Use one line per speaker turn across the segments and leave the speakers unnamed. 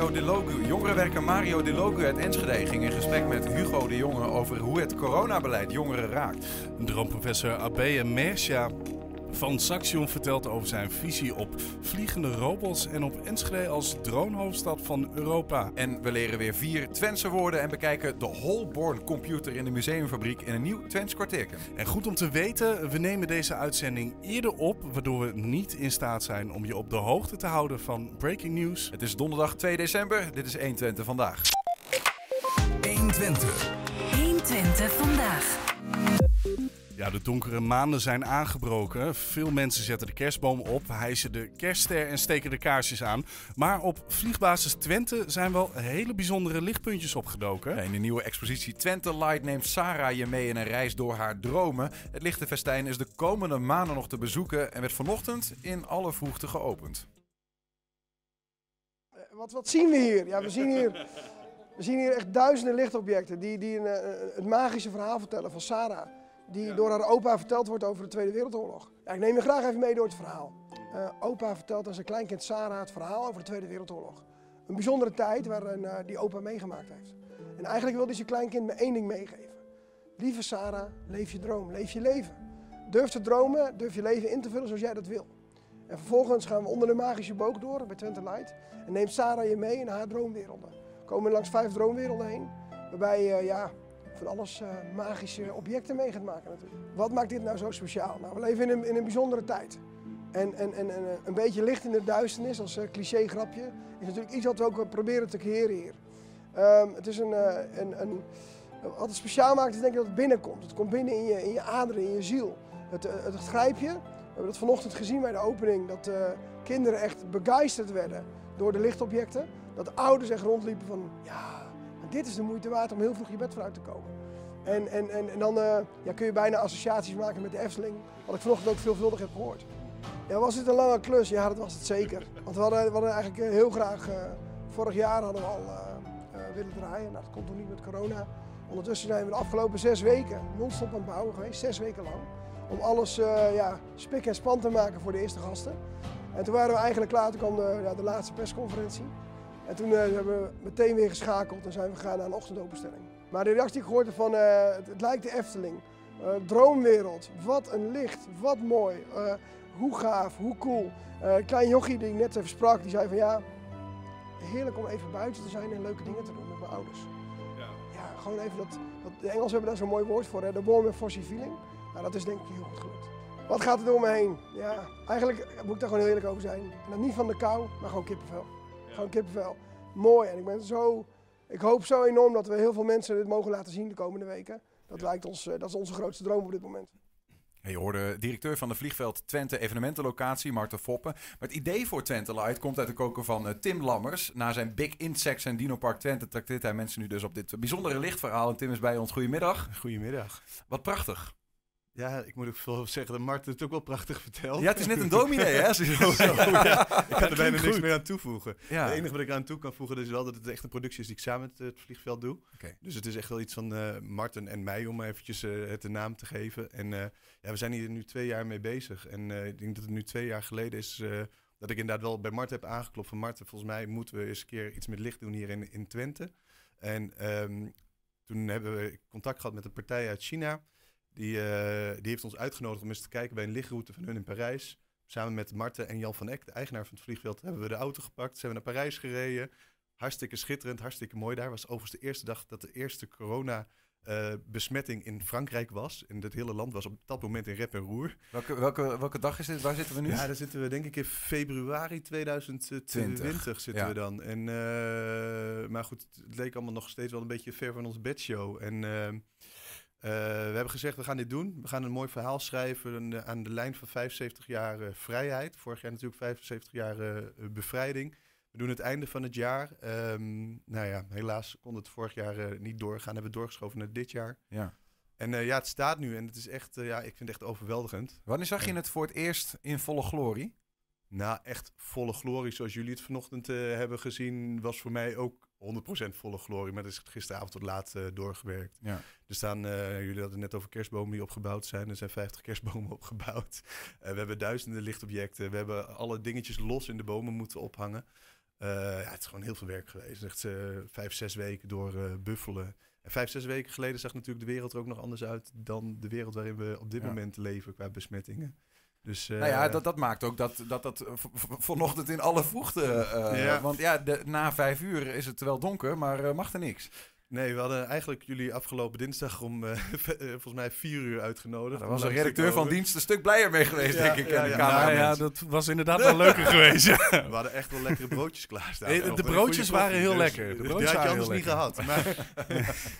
Mario De Logu. Jongerenwerker Mario De Logu uit Enschede ging in gesprek met Hugo de Jonge over hoe het coronabeleid jongeren raakt.
Droomprofessor Abeye Mercia van Saxion vertelt over zijn visie op vliegende robots en op Enschede als dronehoofdstad van Europa.
En we leren weer vier Twentse woorden en bekijken de Holborn computer in de museumfabriek in een nieuw Twents kwartierken.
En goed om te weten, we nemen deze uitzending eerder op, waardoor we niet in staat zijn om je op de hoogte te houden van breaking news.
Het is donderdag 2 december, dit is 120 vandaag.
120.
120 vandaag.
Ja, de donkere maanden zijn aangebroken. Veel mensen zetten de kerstboom op, hijsen de kerstster en steken de kaarsjes aan. Maar op vliegbasis Twente zijn wel hele bijzondere lichtpuntjes opgedoken.
In de nieuwe expositie Twente Light neemt Sarah je mee in een reis door haar dromen. Het lichte festijn is de komende maanden nog te bezoeken en werd vanochtend in alle vroegte geopend.
Eh, Wat, wat zien we hier? Ja, we zien hier, we zien hier echt duizenden lichtobjecten die, die een, eh, het magische verhaal vertellen van Sarah. Die door haar opa verteld wordt over de Tweede Wereldoorlog. Ja, ik neem je graag even mee door het verhaal. Eh, opa vertelt aan zijn kleinkind Sarah het verhaal over de Tweede Wereldoorlog. Een bijzondere tijd waarin eh, die opa meegemaakt heeft. En eigenlijk wil hij zijn kleinkind maar één ding meegeven. Lieve Sarah, leef je droom, leef je leven. Durf te dromen, durf je leven in te vullen zoals jij dat wil. En vervolgens gaan we onder de magische boog door bij Twente Light. En neemt Sarah je mee in haar droomwerelden. We komen langs vijf droomwerelden heen. Waarbij je ja, van alles eh, magische objecten mee gaat maken natuurlijk. Wat maakt dit nou zo speciaal? Nou, we leven in een, in een bijzondere tijd. En, en, en, eh, een beetje licht in de duisternis als uh, cliché grapje is natuurlijk iets wat we ook eh, proberen te creëren hier. Ehm, het is een, eh, een, een, wat het speciaal maakt is denk ik dat het binnenkomt. Het komt binnen in je, in je aderen, in je ziel. Het, eh, het, grijp je. We hebben dat vanochtend gezien bij de opening. Dat eh, kinderen echt begeisterd werden door de lichtobjecten. Dat ouders echt rondliepen van ja, dit is de moeite waard om heel vroeg je bed vooruit te komen. En, en, en, en dan eh, ja, kun je bijna associaties maken met de Efteling. Wat ik vanochtend ook veelvuldig heb gehoord. Was dit een lange klus? Ja, dat was het zeker. Want we hadden, we hadden eigenlijk eh, heel graag, eh, vorig jaar hadden we al willen draaien. Nou, dat komt nog niet met corona. Ondertussen zijn we de afgelopen zes weken non-stop aan het bouwen geweest, zes weken lang. Om alles ja, spik en span te maken voor de eerste gasten. En toen waren we eigenlijk klaar, toen kwam de, ja, de laatste persconferentie. En toen eh, hebben we meteen weer geschakeld en zijn we gegaan naar een ochtendopenstelling. Maar de reactie die ik gehoord heb van, eh, het, het lijkt de Efteling. Eh, droomwereld, wat een licht, wat mooi. Eh, hoe gaaf, hoe cool. Eh, klein jochie die ik net even sprak, die zei van ja, heerlijk om even buiten te zijn en leuke dingen te doen met mijn ouders. Ja, gewoon even dat, dat de Engelsen hebben daar zo'n mooi woord voor, hè, de warm and fuzzy feeling. Nou, dat is denk ik heel goed gelukt. Wat gaat er door me heen? Ja, eigenlijk moet ik daar gewoon heel eerlijk over zijn. En dan niet van de kou, maar gewoon kippenvel. Gewoon kippenvel. Mooi. En ik ben zo, ik hoop zo enorm dat we heel veel mensen dit mogen laten zien de komende weken. Dat lijkt ons, eh, dat is onze grootste droom op dit moment.
Je hoorde directeur van de vliegveld Twente evenementenlocatie, Marten Foppen. Maar het idee voor Twente Light komt uit de koker van eh, Tim Lammers. Na zijn Big Insects en Dino Park Twente trakteert hij mensen nu dus op dit bijzondere lichtverhaal. En Tim is bij ons. Goedemiddag.
Goedemiddag.
Wat prachtig.
Ja, ik moet ook veel zeggen dat Marten het ook wel prachtig vertelt.
Ja, het is net een dominee, hè? Zo-
ja. Ik kan er bijna niks
goed.
meer aan toevoegen.
Ja.
Het enige wat ik aan toe kan voegen is wel dat het echt een productie is die ik samen met het vliegveld doe. Dus het is echt wel iets van eh, Marten en mij om eventjes eh, het een naam te geven. En eh, ja, we zijn hier nu twee jaar mee bezig. En ik denk dat het nu twee jaar geleden is dat ik inderdaad wel bij Marten heb aangeklopt van Marten, volgens mij moeten we eens een keer iets met licht doen hier in, in Twente. En ehm, toen hebben we contact gehad met een partij uit China. Die, eh, die heeft ons uitgenodigd om eens te kijken bij een lichtroute van hun in Parijs. Samen met Marten en Jan van Eck, de eigenaar van het vliegveld, hebben we de auto gepakt. Zijn we naar Parijs gereden. Hartstikke schitterend, hartstikke mooi daar. Was overigens de eerste dag dat de eerste corona-besmetting in Frankrijk was. En het hele land was op dat moment in rep en roer.
Welke, welke, welke dag is dit? Waar zitten we nu?
Ja, daar zitten we denk ik in februari 2020 zitten
ja.
we dan. En, eh, maar goed, het leek allemaal nog steeds wel een beetje ver van ons bedshow. En eh, eh, we hebben gezegd, we gaan dit doen. We gaan een mooi verhaal schrijven aan de, lijn van 75 jaar eh, vrijheid. Vorig jaar natuurlijk 75 jaar eh, bevrijding. We doen het einde van het jaar. Ehm, nou ja, helaas kon het vorig jaar niet doorgaan. Hebben we doorgeschoven naar dit jaar.
Ja.
En ja, het staat nu en het is echt, ja, ik vind het echt overweldigend.
Wanneer zag je het voor het eerst in volle glorie?
Nou, echt volle glorie zoals jullie het vanochtend eh, hebben gezien, was voor mij ook 100% volle glorie. Maar dat is gisteravond tot laat eh, doorgewerkt.
Ja.
Er staan, eh, jullie hadden het net over kerstbomen die opgebouwd zijn. Er zijn 50 kerstbomen opgebouwd. We hebben duizenden lichtobjecten. We hebben alle dingetjes los in de bomen moeten ophangen. Ja, het is gewoon heel veel werk geweest. Echt vijf, zes weken door buffelen. En vijf, zes weken geleden zag natuurlijk de wereld er ook nog anders uit dan de wereld waarin we op dit
Ja.
moment leven qua besmettingen. Dus, eh,
Nou ja, dat, dat maakt ook dat dat, dat eh, vanochtend in alle vroegte... eh,
Ja.
Want ja, de, na vijf uur is het wel donker, maar eh, mag er niks.
Nee, we hadden eigenlijk jullie afgelopen dinsdag om eh, volgens mij vier uur uitgenodigd.
Daar
om
was een
te
redacteur van dienst een stuk blijer mee geweest,
Ja,
denk ik.
ja,
de
ja.
Nou ja, dat was inderdaad wel leuker geweest. ja.
We hadden echt wel lekkere broodjes klaarstaan.
Nee, de
Nog een
broodjes waren heel
koffie,
lekker. De
dus
broodjes
die had je anders niet gehad. Maar,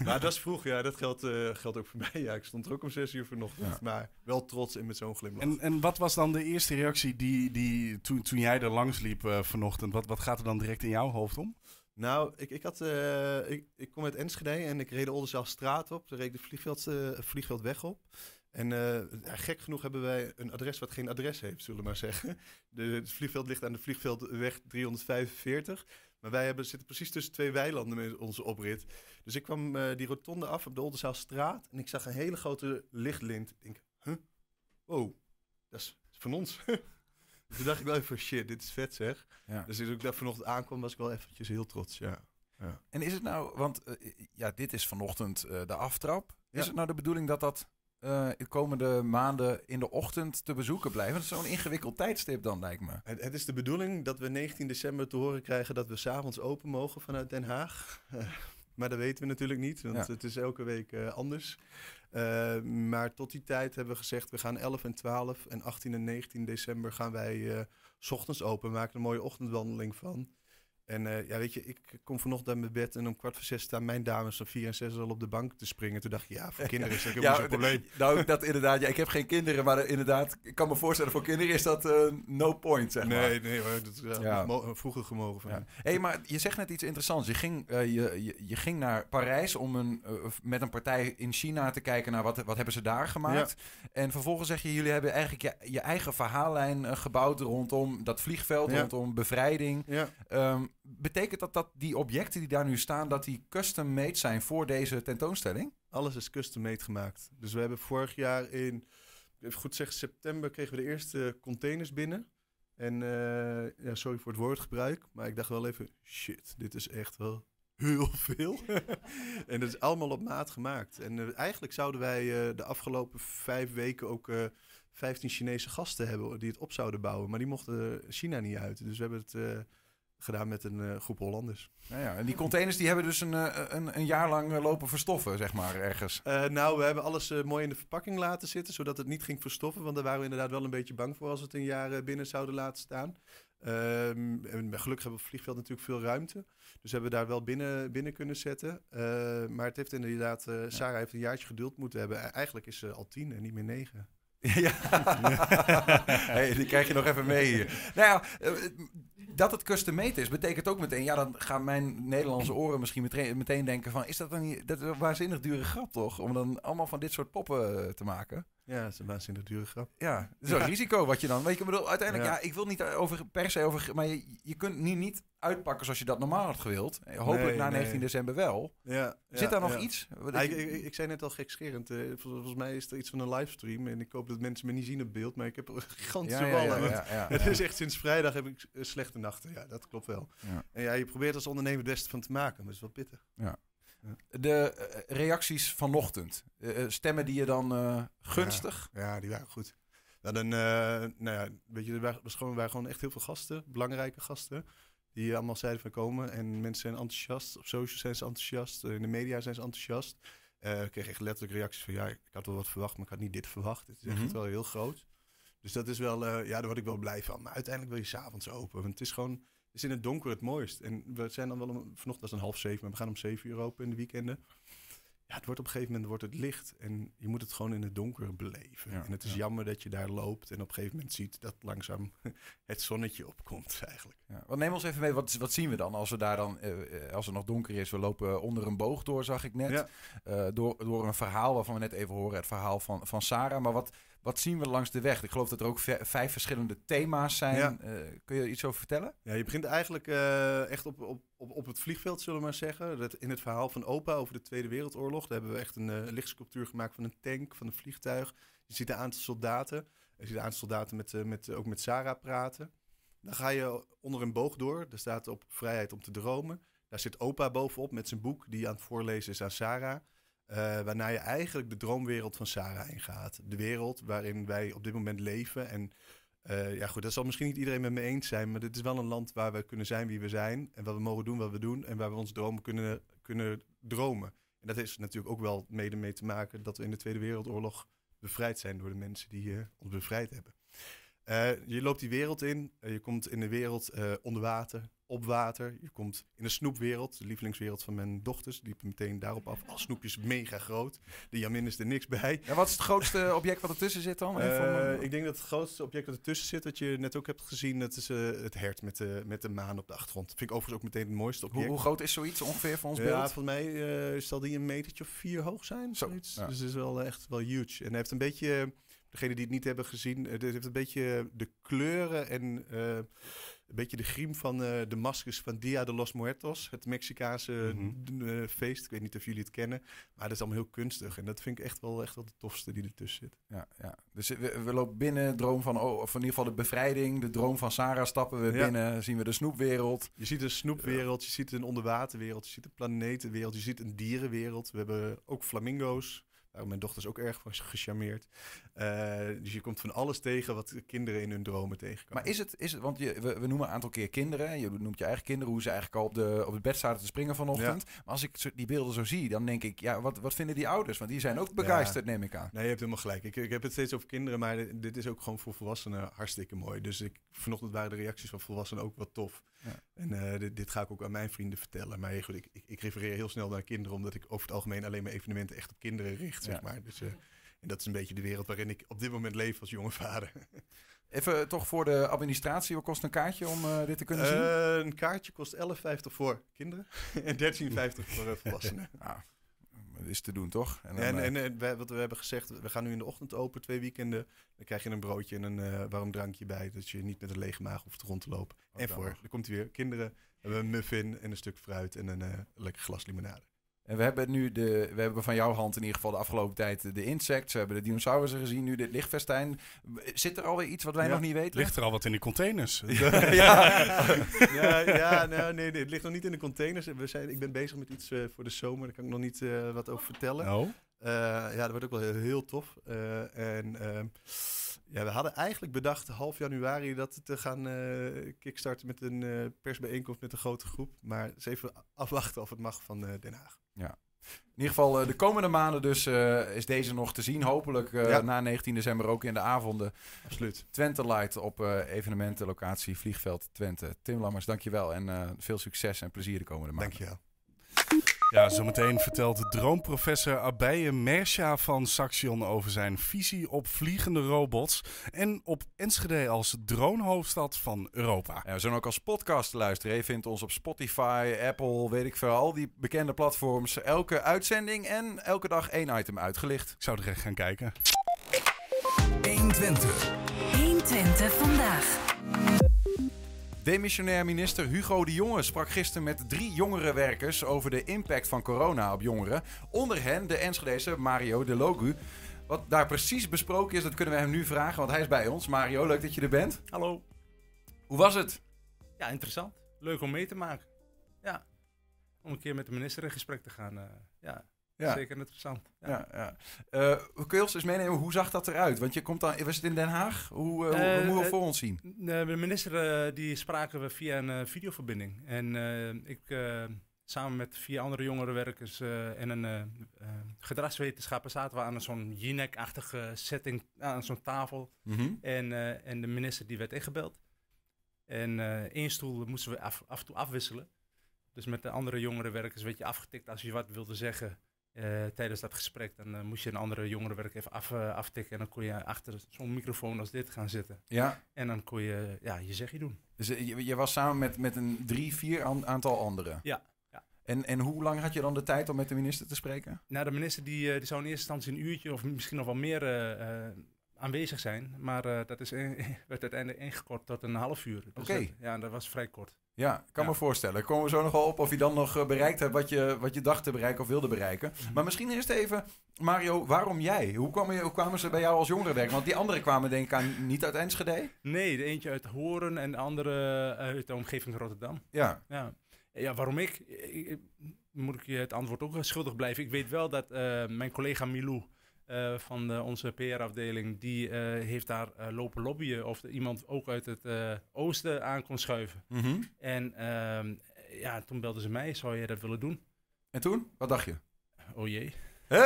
maar dat is vroeg, ja. Dat geldt, eh, geldt ook voor mij. Ja, ik stond er ook om zes uur vanochtend.
Ja.
Maar wel trots en met zo'n glimlach.
En, en wat was dan de eerste reactie die, die, toen, toen jij er langs liep eh, vanochtend? Wat, wat gaat er dan direct in jouw hoofd om?
Nou, ik, ik, had, eh, ik, ik kom uit Enschede en ik reed de Oldenzaal op. Daar reed de vliegveld, eh, vliegveldweg op. En eh, gek genoeg hebben wij een adres wat geen adres heeft, zullen we maar zeggen. De, het vliegveld ligt aan de vliegveldweg 345. Maar wij hebben, zitten precies tussen twee weilanden met onze oprit. Dus ik kwam die rotonde af op de Oldenzaalstraat en ik zag een hele grote lichtlint. Ik denk, huh? Wow, dat is van ons. Dus Toen dacht ik wel even, shit, dit is vet zeg.
Ja.
Dus toen ik daar vanochtend aankwam, was ik wel eventjes heel trots, ja.
En is het nou, want eh, ja, dit is vanochtend eh, de aftrap.
Ja.
Is het nou de bedoeling dat dat eh, de komende maanden in de ochtend te bezoeken blijft? Dat is zo'n ingewikkeld tijdstip dan, lijkt me.
Het, het is de bedoeling dat we 19 december te horen krijgen dat we s'avonds open mogen vanuit Den Haag. Maar dat weten we natuurlijk niet, want
Ja.
het is elke week anders. Eh, maar tot die tijd hebben we gezegd, we gaan 11 en 12 en 18 en 19 december gaan wij eh, 's ochtends open. Maken een mooie ochtendwandeling van. En eh, ja, weet je, ik kom vanochtend uit mijn bed en om kwart voor zes staan mijn dames van vier en zes al op de bank te springen. Toen dacht ik, ja, voor kinderen is dat helemaal zo'n probleem.
Nou, dat inderdaad. Ja, ik heb geen kinderen, maar eh, inderdaad, ik kan me voorstellen, voor kinderen is dat eh, no point, zeg maar.
Nee, nee hoor, dat is
Ja.
vroeger gemogen van
Ja. hey, maar je zegt net iets interessants. Je ging, je, je, je ging naar Parijs om een, met een partij in China te kijken naar wat, wat hebben ze daar gemaakt. En vervolgens zeg je, jullie hebben eigenlijk je, je eigen verhaallijn gebouwd rondom dat vliegveld, rondom bevrijding.
Ja.
Ehm, betekent dat dat die objecten die daar nu staan, dat die custom made zijn voor deze tentoonstelling?
Alles is custom made gemaakt. Dus we hebben vorig jaar in, even goed zeggen, september kregen we de eerste containers binnen. En eh, ja, sorry voor het woordgebruik, maar ik dacht wel even, shit, dit is echt wel heel veel. en dat is allemaal op maat gemaakt. En eh, eigenlijk zouden wij eh, de afgelopen vijf weken ook eh 15 Chinese gasten hebben die het op zouden bouwen. Maar die mochten China niet uit. Dus we hebben het gedaan met een eh, groep Hollanders.
Nou ja, en die containers die hebben dus een, eh, een, een jaar lang eh, lopen verstoffen, zeg maar, ergens.
Nou, we hebben alles mooi in de verpakking laten zitten, zodat het niet ging verstoffen. Want daar waren we inderdaad wel een beetje bang voor als we het een jaar binnen zouden laten staan. Ehm, en gelukkig hebben we op het vliegveld natuurlijk veel ruimte. Dus hebben we daar wel binnen, binnen kunnen zetten. Maar het heeft inderdaad, Sarah heeft een jaartje geduld moeten hebben. E- Eigenlijk is ze al tien en niet meer negen.
Ja, hey, die krijg je nog even mee hier. Nou ja, dat het custom made is, betekent ook meteen... Ja, dan gaan mijn Nederlandse oren misschien meteen, meteen denken van... Is dat dan niet... Dat is een waanzinnig dure grap, toch? Om dan allemaal van dit soort poppen eh, te maken.
Ja, dat is een waanzinnig dure grap.
Ja, een risico wat je dan... Weet je, ik bedoel, uiteindelijk,
Ja.
ja, ik wil niet over, per se over... Maar je, je kunt nu niet uitpakken zoals je dat normaal had gewild. Eh, Hopelijk
Nee,
na
nee.
19 december wel.
Ja,
Zit daar nog iets? Ik-
ik, ik, zei net al gekscherend. eh, vol- volgens mij is er iets van een livestream. En ik hoop dat mensen me niet zien op beeld. Maar ik heb een gigantische
ja,
Het is echt sinds vrijdag heb ik slechte Ja, dat klopt wel.
Ja.
En ja, je probeert als ondernemer het beste van te maken. Maar het is wel pittig.
De eh, reacties vanochtend. Eh, eh, stemmen die je dan gunstig?
Ja, die waren goed. We eh, nou ja, weet je, er waren, gewoon, er waren gewoon echt heel veel gasten. Belangrijke gasten. Die allemaal zeiden van komen. En mensen zijn enthousiast. Op social zijn ze enthousiast. In de media zijn ze enthousiast. Ik kreeg echt letterlijk reacties van... Ja, ik had wel wat verwacht, maar ik had niet dit verwacht. Het is echt
Mhm.
wel heel groot. Dus dat is wel... eh, ja, daar word ik wel blij van. Maar uiteindelijk wil je s'avonds open. Want het is gewoon... Het is in het donker het mooist. En we zijn dan wel... Om, vanochtend was het een half zeven, maar we gaan om zeven uur open in de weekenden. Ja, het wordt op een gegeven moment wordt het licht. En je moet het gewoon in het donker beleven.
Ja,
en het is
ja.
jammer dat je daar loopt en op een gegeven moment ziet dat langzaam het zonnetje opkomt eigenlijk.
Ja. Want neem ons even mee, wat, wat zien we dan als we daar dan, eh, eh, als het nog donker is, we lopen onder een boog door, zag ik net. Door, door een verhaal waarvan we net even horen, het verhaal van, van Sarah. Maar wat, wat zien we langs de weg? Ik geloof dat er ook vijf verschillende thema's zijn.
Ja.
Eh, kun je er iets over vertellen?
Ja, je begint eigenlijk eh, echt op, op, op, op het vliegveld, zullen we maar zeggen. Dat, in het verhaal van opa over de Tweede Wereldoorlog. Daar hebben we echt een eh, lichtsculptuur gemaakt van een tank, van een vliegtuig. Je ziet een aantal soldaten. Je ziet een aantal soldaten met, met, ook met Sarah praten. Dan ga je onder een boog door. Daar staat op vrijheid om te dromen. Daar zit opa bovenop met zijn boek die aan het voorlezen is aan Sarah. Eh, waarna je eigenlijk de droomwereld van Sarah ingaat. De wereld waarin wij op dit moment leven. En eh, ja, goed, dat zal misschien niet iedereen met me eens zijn. Maar dit is wel een land waar we kunnen zijn wie we zijn. En wat we mogen doen wat we doen. En waar we onze dromen kunnen, kunnen dromen. En dat heeft natuurlijk ook wel mede mee te maken dat we in de Tweede Wereldoorlog bevrijd zijn door de mensen die eh, ons bevrijd hebben. Eh, je loopt die wereld in. eh, je komt in de wereld eh, onder water, op water. Je komt in de snoepwereld, de lievelingswereld van mijn dochters. Die meteen daarop af. Al snoepjes mega groot. De Jamin is er niks bij.
Ja, wat is het grootste object wat ertussen zit dan? Even
ik denk dat het grootste object dat ertussen zit, dat je net ook hebt gezien, dat is het hert met de, met de maan op de achtergrond. Dat vind ik overigens ook meteen het mooiste
hoe,
object.
hoe groot is zoiets ongeveer voor ons
ja,
beeld?
volgens mij zal die een metertje of vier hoog zijn.
Zo, ja.
Dus het is wel echt wel huge. En hij heeft een beetje, degene die het niet hebben gezien, eh, het heeft een beetje de kleuren en eh, een beetje de griem van eh, de maskers van Dia de los Muertos. Het Mexicaanse
Mhm.
feest. Ik weet niet of jullie het kennen. Maar dat is allemaal heel kunstig. En dat vind ik echt wel, echt wel de tofste die ertussen zit.
Ja, ja. Dus we, we lopen binnen, droom van, oh, of in ieder geval de bevrijding, de droom van Sarah stappen we
Ja.
binnen, zien we de snoepwereld.
Je ziet een snoepwereld, je ziet een onderwaterwereld, je ziet een planetenwereld, je ziet een dierenwereld. We hebben ook flamingo's. Daar mijn dochters ook erg van gecharmeerd. Eh, dus je komt van alles tegen wat de kinderen in hun dromen tegenkomen.
Maar is het, is het want je, we, we noemen een aantal keer kinderen, je noemt je eigen kinderen, hoe ze eigenlijk al op, de, op het bed zaten te springen vanochtend. Maar als ik die beelden zo zie, dan denk ik, ja, wat, wat vinden die ouders? Want die zijn ook begeisterd, neem ik aan.
Nee, je hebt helemaal gelijk. Ik, ik heb het steeds over kinderen, maar dit, dit is ook gewoon voor volwassenen hartstikke mooi. Dus ik, vanochtend waren de reacties van volwassenen ook wat tof.
Ja.
En eh, dit, dit ga ik ook aan mijn vrienden vertellen. Maar goed, ik, ik, ik refereer heel snel naar kinderen, omdat ik over het algemeen alleen maar evenementen echt op kinderen richt, zeg maar. Dus, eh, en dat is een beetje de wereld waarin ik op dit moment leef als jonge vader.
Even toch voor de administratie, wat kost een kaartje om eh, dit te kunnen zien?
Eh, een kaartje kost 11,50 voor kinderen en 13,50 voor eh, volwassenen.
Dat is te doen, toch? En, dan,
En,
eh,
en, en wij- wat we hebben gezegd, we gaan nu in de ochtend open, twee weekenden. Dan krijg je een broodje en een eh, warm drankje bij, dat je niet met een lege maag hoeft rond te lopen.
Ook
en voor, dan komt hij weer, kinderen, we hebben een muffin en een stuk fruit en een eh, lekker glas limonade.
En we hebben nu de, we hebben van jouw hand in ieder geval de afgelopen tijd de insects, we hebben de dinosaurussen gezien, nu dit lichtfestijn. Zit er alweer iets wat wij
Ja,
nog niet weten?
Ligt er al wat in die containers?
ja.
ja, ja nou, nee, nee, het ligt nog niet in de containers. We zijn, ik ben bezig met iets eh, voor de zomer, daar kan ik nog niet eh, wat over vertellen.
Oh,
Eh, ja, dat wordt ook wel heel, heel tof. Eh, en ehm, ja, we hadden eigenlijk bedacht half januari dat te gaan eh, kickstarten met een eh, persbijeenkomst met een grote groep. Maar eens even afwachten of het mag van eh, Den Haag.
In ieder geval de komende maanden dus is deze nog te zien. Hopelijk
Ja.
na 19 december ook in de avonden.
Absoluut.
Twente Light op eh evenementenlocatie Vliegveld Twente. Tim Lammers, dankjewel en veel succes en plezier de komende maanden.
Dankjewel.
Ja, zometeen vertelt droomprofessor Abeille Mersja van Saxion over zijn visie op vliegende robots en op Enschede als dronehoofdstad van Europa.
Ja, we zijn ook als podcast te luisteren. Je vindt ons op Spotify, Apple, weet ik veel. Al die bekende platforms. Elke uitzending en elke dag één item uitgelicht.
Ik zou er echt gaan kijken.
120. 120 vandaag.
Demissionair minister Hugo de Jonge sprak gisteren met drie jongere werkers over de impact van corona op jongeren. Onder hen de Enschedese Mario de Logu. Wat daar precies besproken is, dat kunnen we hem nu vragen, want hij is bij ons. Mario, leuk dat je er bent.
Hallo.
Hoe was het?
Ja, interessant. Leuk om mee te maken. Ja. Om een keer met de minister in gesprek te gaan. eh, ja,
Ja.
zeker interessant. Ja.
Ja, ja. Eh, kun je ons eens meenemen, hoe zag dat eruit? Want je komt dan, was het in Den Haag? Hoe, eh, hoe- hoe
Eh,
moeten we voor ons zien?
De minister die spraken we via een videoverbinding. En ik samen met vier andere jongerenwerkers eh, en een eh, gedragswetenschapper zaten we aan zo'n Jinek-achtige setting, aan zo'n tafel.
Mhm.
En, en de minister die werd ingebeld. En één stoel moesten we af, af en toe afwisselen. Dus met de andere jongerenwerkers werd je afgetikt als je wat wilde zeggen eh, tijdens dat gesprek. Dan eh, moest je een andere jongerenwerker even af, eh, aftikken. En dan kon je achter zo'n microfoon als dit gaan zitten.
Ja,
En dan kon je ja, je zegje doen.
dus je, je was samen met, met een drie, vier aan- aantal anderen.
Ja, ja.
En, en hoe lang had je dan de tijd om met de minister te spreken?
Nou, de minister die, die zou in eerste instantie een uurtje of misschien nog wel meer aanwezig zijn. Maar dat is in- werd uiteindelijk ingekort tot een half uur. Dus
Oké.
ja, dat was vrij kort.
Ja, ik kan
Ja.
me voorstellen. Komen we zo nog wel op of je dan nog eh, bereikt hebt wat je, wat je dacht te bereiken of wilde bereiken.
Mhm.
Maar misschien eerst even, Mario, waarom jij? Hoe, kwam je, hoe kwamen ze bij jou als jongerenwerker? Want die anderen kwamen denk ik aan niet uit Enschede.
Nee, de eentje uit Horen en de andere uit de omgeving Rotterdam.
Ja,
Ja, ja waarom ik? Ik- ik- Moet ik je het antwoord ook schuldig blijven? Ik weet wel dat eh, mijn collega Milou eh, van de, onze PR-afdeling, die eh, heeft daar eh, lopen lobbyen of er iemand ook uit het oosten aan kon schuiven.
Mhm.
En ehm, ja, toen belden ze mij, zou je dat willen doen?
En toen? Wat dacht je?
Oh jee.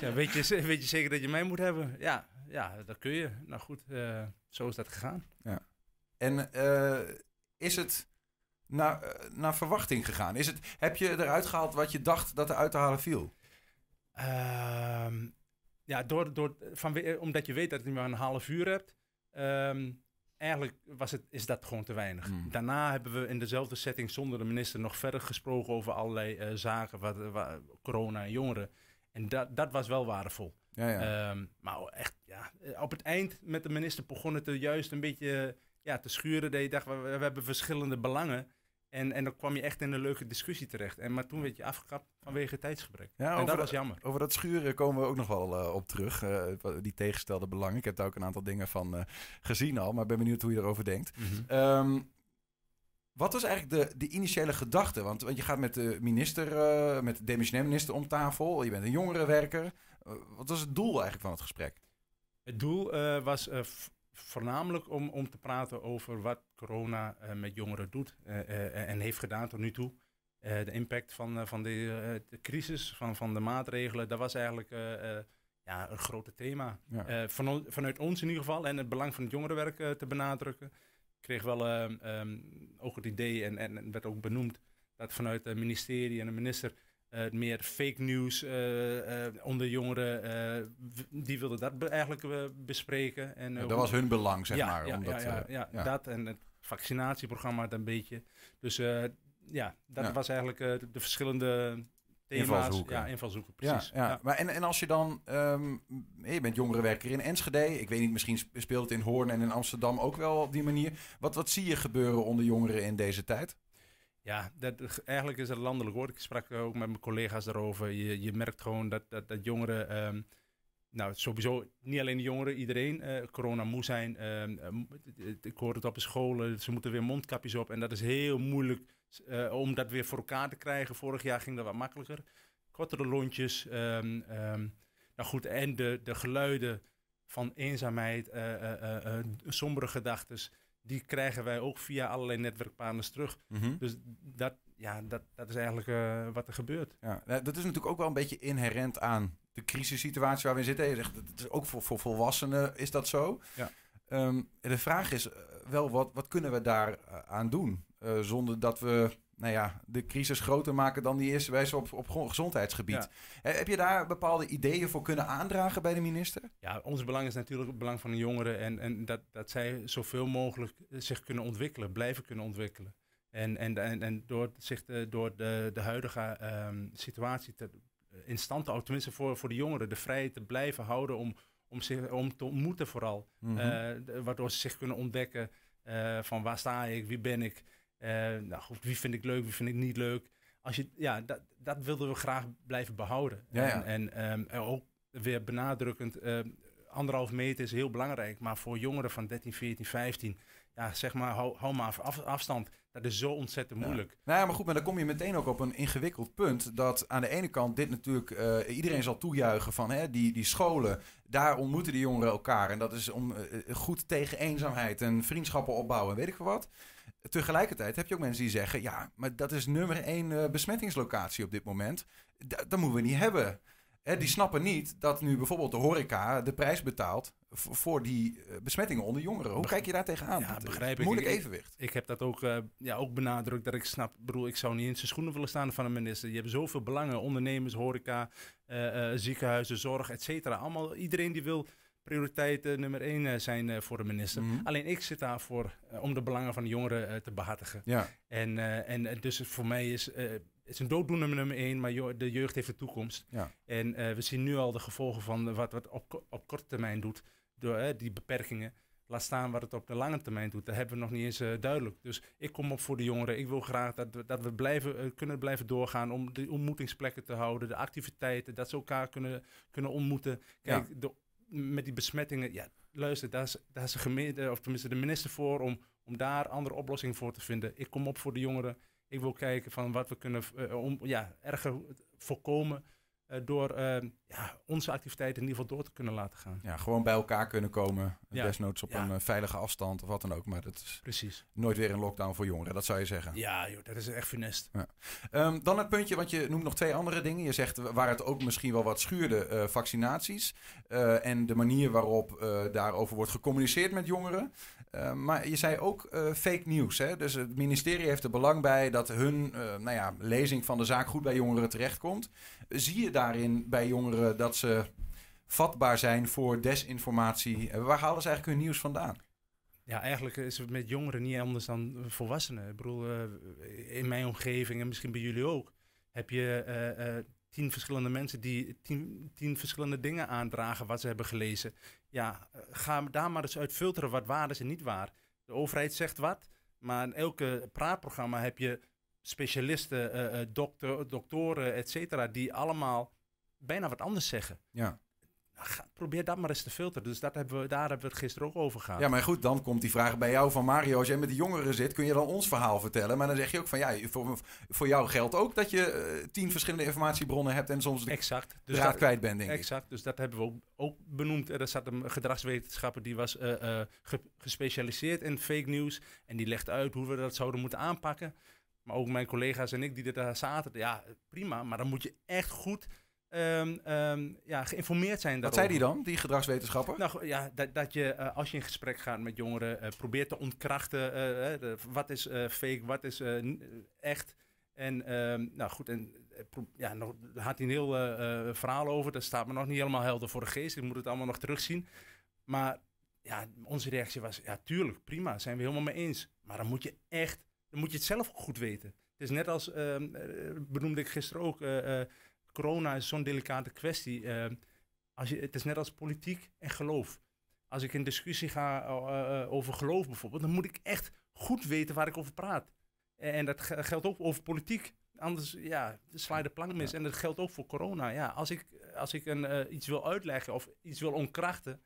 Ja, weet, je, weet je zeker dat je mij moet hebben? Ja, ja dat kun je. Nou goed, zo is dat gegaan.
En eh, is het naar, naar verwachting gegaan? Is het, heb je eruit gehaald wat je dacht dat er uit te halen viel?
Ehm, ja, door, door, van, omdat je weet dat je maar een half uur hebt. ehm, eigenlijk was het, is dat gewoon te weinig.
Hmm.
Daarna hebben we in dezelfde setting zonder de minister nog verder gesproken over allerlei eh, zaken, wat, wat- corona en jongeren. En dat, dat was wel waardevol.
Ja, ja.
Ehm, maar echt, ja, eh, op het eind met de minister begon het er juist een beetje ja, te schuren. Dat je dacht, we, we hebben verschillende belangen. En, en dan kwam je echt in een leuke discussie terecht. En, maar toen werd je afgekapt vanwege tijdsgebrek.
Ja,
en dat was jammer.
Over dat schuren komen we ook nog wel eh, op terug. eh, die tegenstelde belangen. Ik heb daar ook een aantal dingen van eh, gezien al. Maar ben benieuwd hoe je erover denkt. Ehm, wat was eigenlijk de, de initiële gedachte? Want, want je gaat met de minister, eh, met de demissionair minister om tafel. Je bent een jongerenwerker. Wat was het doel eigenlijk van het gesprek?
Het doel eh, was eh, voornamelijk om, om te praten over wat corona eh, met jongeren doet eh, eh, en heeft gedaan tot nu toe. De impact van, van de, de crisis, van, van de maatregelen, dat was eigenlijk ja, een grote thema.
Ja.
Van, vanuit ons in ieder geval en het belang van het jongerenwerk te benadrukken. Ik kreeg wel ehm, ook het idee en, en werd ook benoemd dat vanuit het ministerie en de minister eh, meer fake news eh, eh, onder jongeren, die wilden dat eigenlijk bespreken. En,
dat was hun belang, zeg
ja,
maar.
Ja,
omdat,
ja, ja, dat en het vaccinatieprogramma een beetje. Dus ja, dat was eigenlijk de, de verschillende thema's.
Invalshoeken.
Ja, invalshoeken, precies.
ja. Maar en, en als je dan, ehm, je bent jongerenwerker in Enschede. Ik weet niet, misschien sp- speelt het in Hoorn en in Amsterdam ook wel op die manier. Wat, wat zie je gebeuren onder jongeren in deze tijd?
Ja, dat, eigenlijk is het landelijk woord. Ik sprak ook met mijn collega's daarover. Je, je merkt gewoon dat, dat, dat jongeren, ehm, nou sowieso niet alleen de jongeren, iedereen eh, corona moe zijn. Ehm, eh, ik hoor het op de scholen, ze moeten weer mondkapjes op. En dat is heel moeilijk eh, om dat weer voor elkaar te krijgen. Vorig jaar ging dat wat makkelijker. Kortere lontjes. ehm, nou goed, en de, de geluiden van eenzaamheid, sombere gedachten, die krijgen wij ook via allerlei netwerkpartners terug.
Mhm.
Dus dat, ja, dat, dat is eigenlijk eh, wat er gebeurt.
Ja, dat is natuurlijk ook wel een beetje inherent aan de crisissituatie waar we in zitten. Je zegt, het is ook voor, voor volwassenen is dat zo.
Ja.
Ehm, de vraag is eh, wel, wat, wat kunnen we daar eh, aan doen? Zonder dat we nou ja, de crisis groter maken dan die is bij op, op gezondheidsgebied.
Ja.
Eh, heb je daar bepaalde ideeën voor kunnen aandragen bij de minister?
Ja, ons belang is natuurlijk het belang van de jongeren en, en dat, dat zij zoveel mogelijk zich kunnen ontwikkelen, blijven kunnen ontwikkelen. En, en, en, en door zich de, door de, de huidige ehm, situatie te, in stand te houden, tenminste voor, voor de jongeren, de vrijheid te blijven houden om, om, zich, om te ontmoeten vooral.
Mhm.
Eh, waardoor ze zich kunnen ontdekken eh, van waar sta ik, wie ben ik, eh, nou goed, wie vind ik leuk, wie vind ik niet leuk. Als je, ja, dat, dat wilden we graag blijven behouden.
Ja, ja.
En, en ehm, er ook weer benadrukkend, ehm, anderhalf meter is heel belangrijk, maar voor jongeren van 13, 14, 15, ja, zeg maar, hou, hou maar af, afstand. Dat is zo ontzettend
Ja.
moeilijk.
Nou ja, maar goed, maar dan kom je meteen ook op een ingewikkeld punt. Dat aan de ene kant dit natuurlijk eh, iedereen zal toejuichen van hè, die, die scholen. Daar ontmoeten die jongeren elkaar. En dat is om eh, goed tegen eenzaamheid en vriendschappen opbouwen en weet ik veel wat. Tegelijkertijd heb je ook mensen die zeggen: ja, maar dat is nummer één eh, besmettingslocatie op dit moment. Da- dat moeten we niet hebben. Hè, die snappen niet dat nu bijvoorbeeld de horeca de prijs betaalt voor die eh, besmettingen onder jongeren. Hoe kijk je daar tegenaan?
Ja, begrijp ik.
Moeilijk evenwicht.
Ik heb dat ook, eh, ja, ook benadrukt dat ik snap, bedoel, ik zou niet in zijn schoenen willen staan van een minister. Je hebt zoveel belangen, ondernemers, horeca, ziekenhuizen, zorg, et cetera. Allemaal, iedereen die wil prioriteit eh, nummer één eh, zijn eh, voor de minister.
Mhm.
Alleen ik zit daarvoor eh, om de belangen van de jongeren te behartigen.
Ja.
En, en dus voor mij is het is een dooddoener nummer één, maar de jeugd heeft de toekomst.
Ja.
En we zien nu al de gevolgen van wat wat op, op korte termijn doet. door die beperkingen. Laat staan wat het op de lange termijn doet. Dat hebben we nog niet eens duidelijk. Dus ik kom op voor de jongeren. Ik wil graag dat we, dat we blijven, kunnen blijven doorgaan om de ontmoetingsplekken te houden. De activiteiten, dat ze elkaar kunnen, kunnen ontmoeten. Kijk, de, met die besmettingen, ja, luister, daar is, is de gemeente, of tenminste de minister voor om, om daar andere oplossingen voor te vinden. Ik kom op voor de jongeren. Ik wil kijken van wat we kunnen uh, om, ja, erger voorkomen. Uh, door uh, ja, onze activiteiten in ieder geval door te kunnen laten gaan.
Ja, gewoon bij elkaar kunnen komen. Ja. Desnoods op ja. een veilige afstand of wat dan ook. Maar dat is
Precies.
nooit weer een lockdown voor jongeren, dat zou je zeggen.
Ja, joh, dat is echt funest.
Ja. Um, dan het puntje, want je noemt nog twee andere dingen. Je zegt waar het ook misschien wel wat schuurde, uh, vaccinaties. en de manier waarop daarover wordt gecommuniceerd met jongeren. Uh, maar je zei ook fake nieuws. Hè? Dus het ministerie heeft er belang bij dat hun nou ja, lezing van de zaak goed bij jongeren terechtkomt. Zie je daarin bij jongeren dat ze vatbaar zijn voor desinformatie? waar halen ze eigenlijk hun nieuws vandaan?
Ja, eigenlijk is het met jongeren niet anders dan volwassenen. Ik bedoel, in mijn omgeving en misschien bij jullie ook, heb je tien verschillende mensen die tien, tien verschillende dingen aandragen wat ze hebben gelezen. Ja, ga daar maar eens uit filteren wat waar is en niet waar. De overheid zegt wat, maar in elke praatprogramma heb je specialisten, uh, dokter, doktoren, et cetera, die allemaal bijna wat anders zeggen.
Ja.
Ga, probeer dat maar eens te filteren. Dus dat hebben we, daar hebben we het gisteren ook over gehad.
Ja, maar goed, dan komt die vraag bij jou van Mario. Als jij met de jongeren zit, kun je dan ons verhaal vertellen? Maar dan zeg je ook van ja, voor, voor jou geldt ook dat je uh, tien verschillende informatiebronnen hebt en soms de
exact.
Dus draad kwijt bent, denk
exact.
ik.
Dus dat hebben we ook, ook benoemd. Er zat een gedragswetenschapper die was uh, uh, ge, gespecialiseerd in fake news. En die legt uit hoe we dat zouden moeten aanpakken. Maar ook mijn collega's en ik die er daar zaten. Ja, prima. Maar dan moet je echt goed Um, um, ja, geïnformeerd zijn
Wat
daarover.
zei die dan, die gedragswetenschapper?
Nou ja, dat, dat je uh, als je in gesprek gaat met jongeren uh, probeert te ontkrachten uh, de, wat is fake, wat is echt. En um, nou goed, en ja, nog, daar had hij een heel verhaal over. Dat staat me nog niet helemaal helder voor de geest. Ik moet het allemaal nog terugzien. Maar ja, onze reactie was, ja tuurlijk, prima, zijn we helemaal mee eens. Maar dan moet je echt, dan moet je het zelf ook goed weten. Het is net als, benoemde ik gisteren ook corona is zo'n delicate kwestie. Uh, als je, het is net als politiek en geloof. Als ik in discussie ga over geloof bijvoorbeeld, dan moet ik echt goed weten waar ik over praat. En dat geldt ook over politiek. Anders ja, sla je de plank mis. Ja. En dat geldt ook voor corona. Ja, als ik, als ik een, iets wil uitleggen of iets wil onkrachten,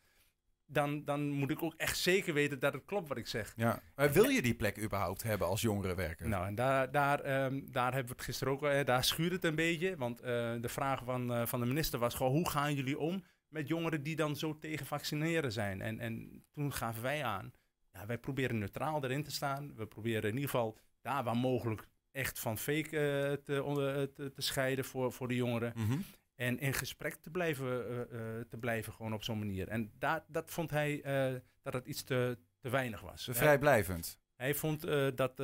dan, dan moet ik ook echt zeker weten dat het klopt wat ik zeg.
Ja. Maar wil je die plek überhaupt hebben als jongerenwerker?
Nou, en daar, daar, um, daar hebben we het gisteren ook, daar schuurde het een beetje. Want uh, de vraag van, uh, van de minister was gewoon, hoe gaan jullie om met jongeren die dan zo tegen vaccineren zijn? En, en toen gaven wij aan, ja, wij proberen neutraal erin te staan. We proberen in ieder geval daar waar mogelijk echt van fake te, onder, te, te, scheiden voor, voor de jongeren.
Mm -hmm.
En in gesprek te blijven, uh, uh, te blijven gewoon op zo'n manier. En daar, dat vond hij uh, dat het iets te, te weinig was.
Vrijblijvend.
Hij, vond dat,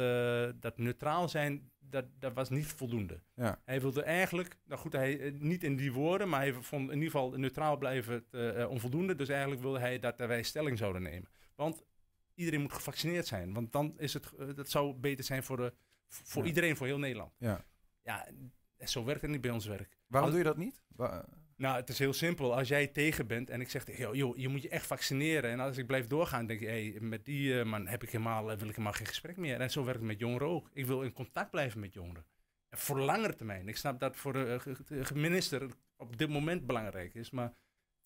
dat neutraal zijn, dat, dat was niet voldoende.
Ja.
Hij wilde eigenlijk, nou goed, hij, niet in die woorden, maar hij vond in ieder geval neutraal blijven onvoldoende. Dus eigenlijk wilde hij dat wij stelling zouden nemen. Want iedereen moet gevaccineerd zijn. Want dan is het, dat zou beter zijn voor, de, voor
Ja.
iedereen, voor heel Nederland.
Ja.
Ja, zo werkt het niet bij ons werk.
Waarom doe je dat niet?
Nou, het is heel simpel. Als jij tegen bent en ik zeg tegen jou, joh, je moet je echt vaccineren. En als ik blijf doorgaan, denk je, hey, met die eh, man heb ik helemaal, eh, wil ik helemaal geen gesprek meer. En zo werkt het met jongeren ook. Ik wil in contact blijven met jongeren. En voor langere termijn. Ik snap dat voor de eh, minister op dit moment belangrijk is, maar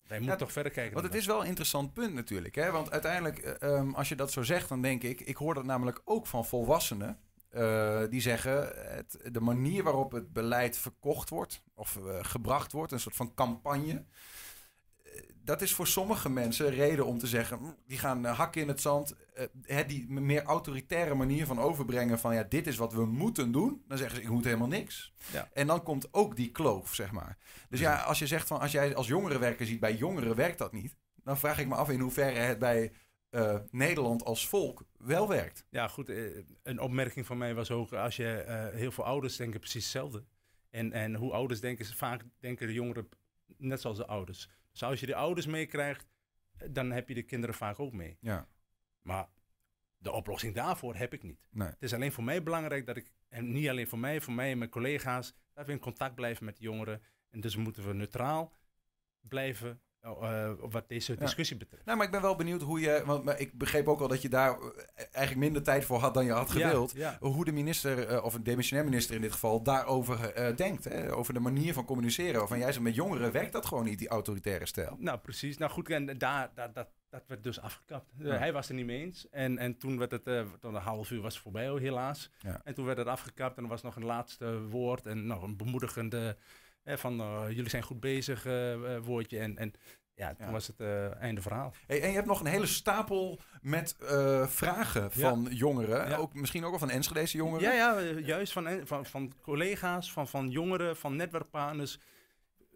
wij moeten toch verder kijken.
Want het is wel een interessant punt natuurlijk. Hè? Want uiteindelijk, eh, ehm, als je dat zo zegt, dan denk ik... Ik hoor dat namelijk ook van volwassenen. Eh, die zeggen, het, de manier waarop het beleid verkocht wordt... of eh, gebracht wordt, een soort van campagne... eh, dat is voor sommige mensen reden om te zeggen... "Hm, die gaan hakken in het zand. die meer autoritaire manier van overbrengen van... ja, dit is wat we moeten doen. Dan zeggen ze, ik moet helemaal niks.
Ja.
En dan komt ook die kloof, zeg maar. Dus ja, als je zegt van... als jij als jongerenwerker ziet, bij jongeren werkt dat niet... dan vraag ik me af in hoeverre het bij eh, Nederland als volk wel werkt.
Ja, goed. eh, een opmerking van mij was ook, als je eh, heel veel ouders denken precies hetzelfde. En, en hoe ouders denken, vaak denken de jongeren net zoals de ouders. Dus als je de ouders meekrijgt, dan heb je de kinderen vaak ook mee.
Ja,
Maar de oplossing daarvoor heb ik niet.
nee.
Het is alleen voor mij belangrijk dat ik, en niet alleen voor mij, voor mij en mijn collega's, dat we in contact blijven met de jongeren. En dus moeten we neutraal blijven eh, wat deze discussie betreft.
Nou, maar ik ben wel benieuwd hoe je. Want maar ik begreep ook al dat je daar eh, eigenlijk minder tijd voor had dan je had gewild.
ja.
Hoe de minister, eh, of een demissionair minister in dit geval, daarover denkt. Hè? Over de manier van communiceren. Van jij zegt met jongeren werkt dat gewoon niet, die autoritaire stijl.
Nou, precies. Nou goed, en daar, daar, dat, dat werd dus afgekapt. Hij was het niet mee eens. En, en toen werd het, toen een half uur was het voorbij, oh, helaas. En toen werd het afgekapt en er was nog een laatste woord. En nog een bemoedigende, van eh, jullie zijn goed bezig eh, eh, woordje. En, en ja, toen
Ja.
was het einde verhaal.
Hey, en je hebt nog een hele stapel met vragen van jongeren.
Ja.
Ook, misschien ook wel van Enschedese jongeren.
Ja, ja, juist van, van, van collega's, van, van jongeren, van netwerkpartners.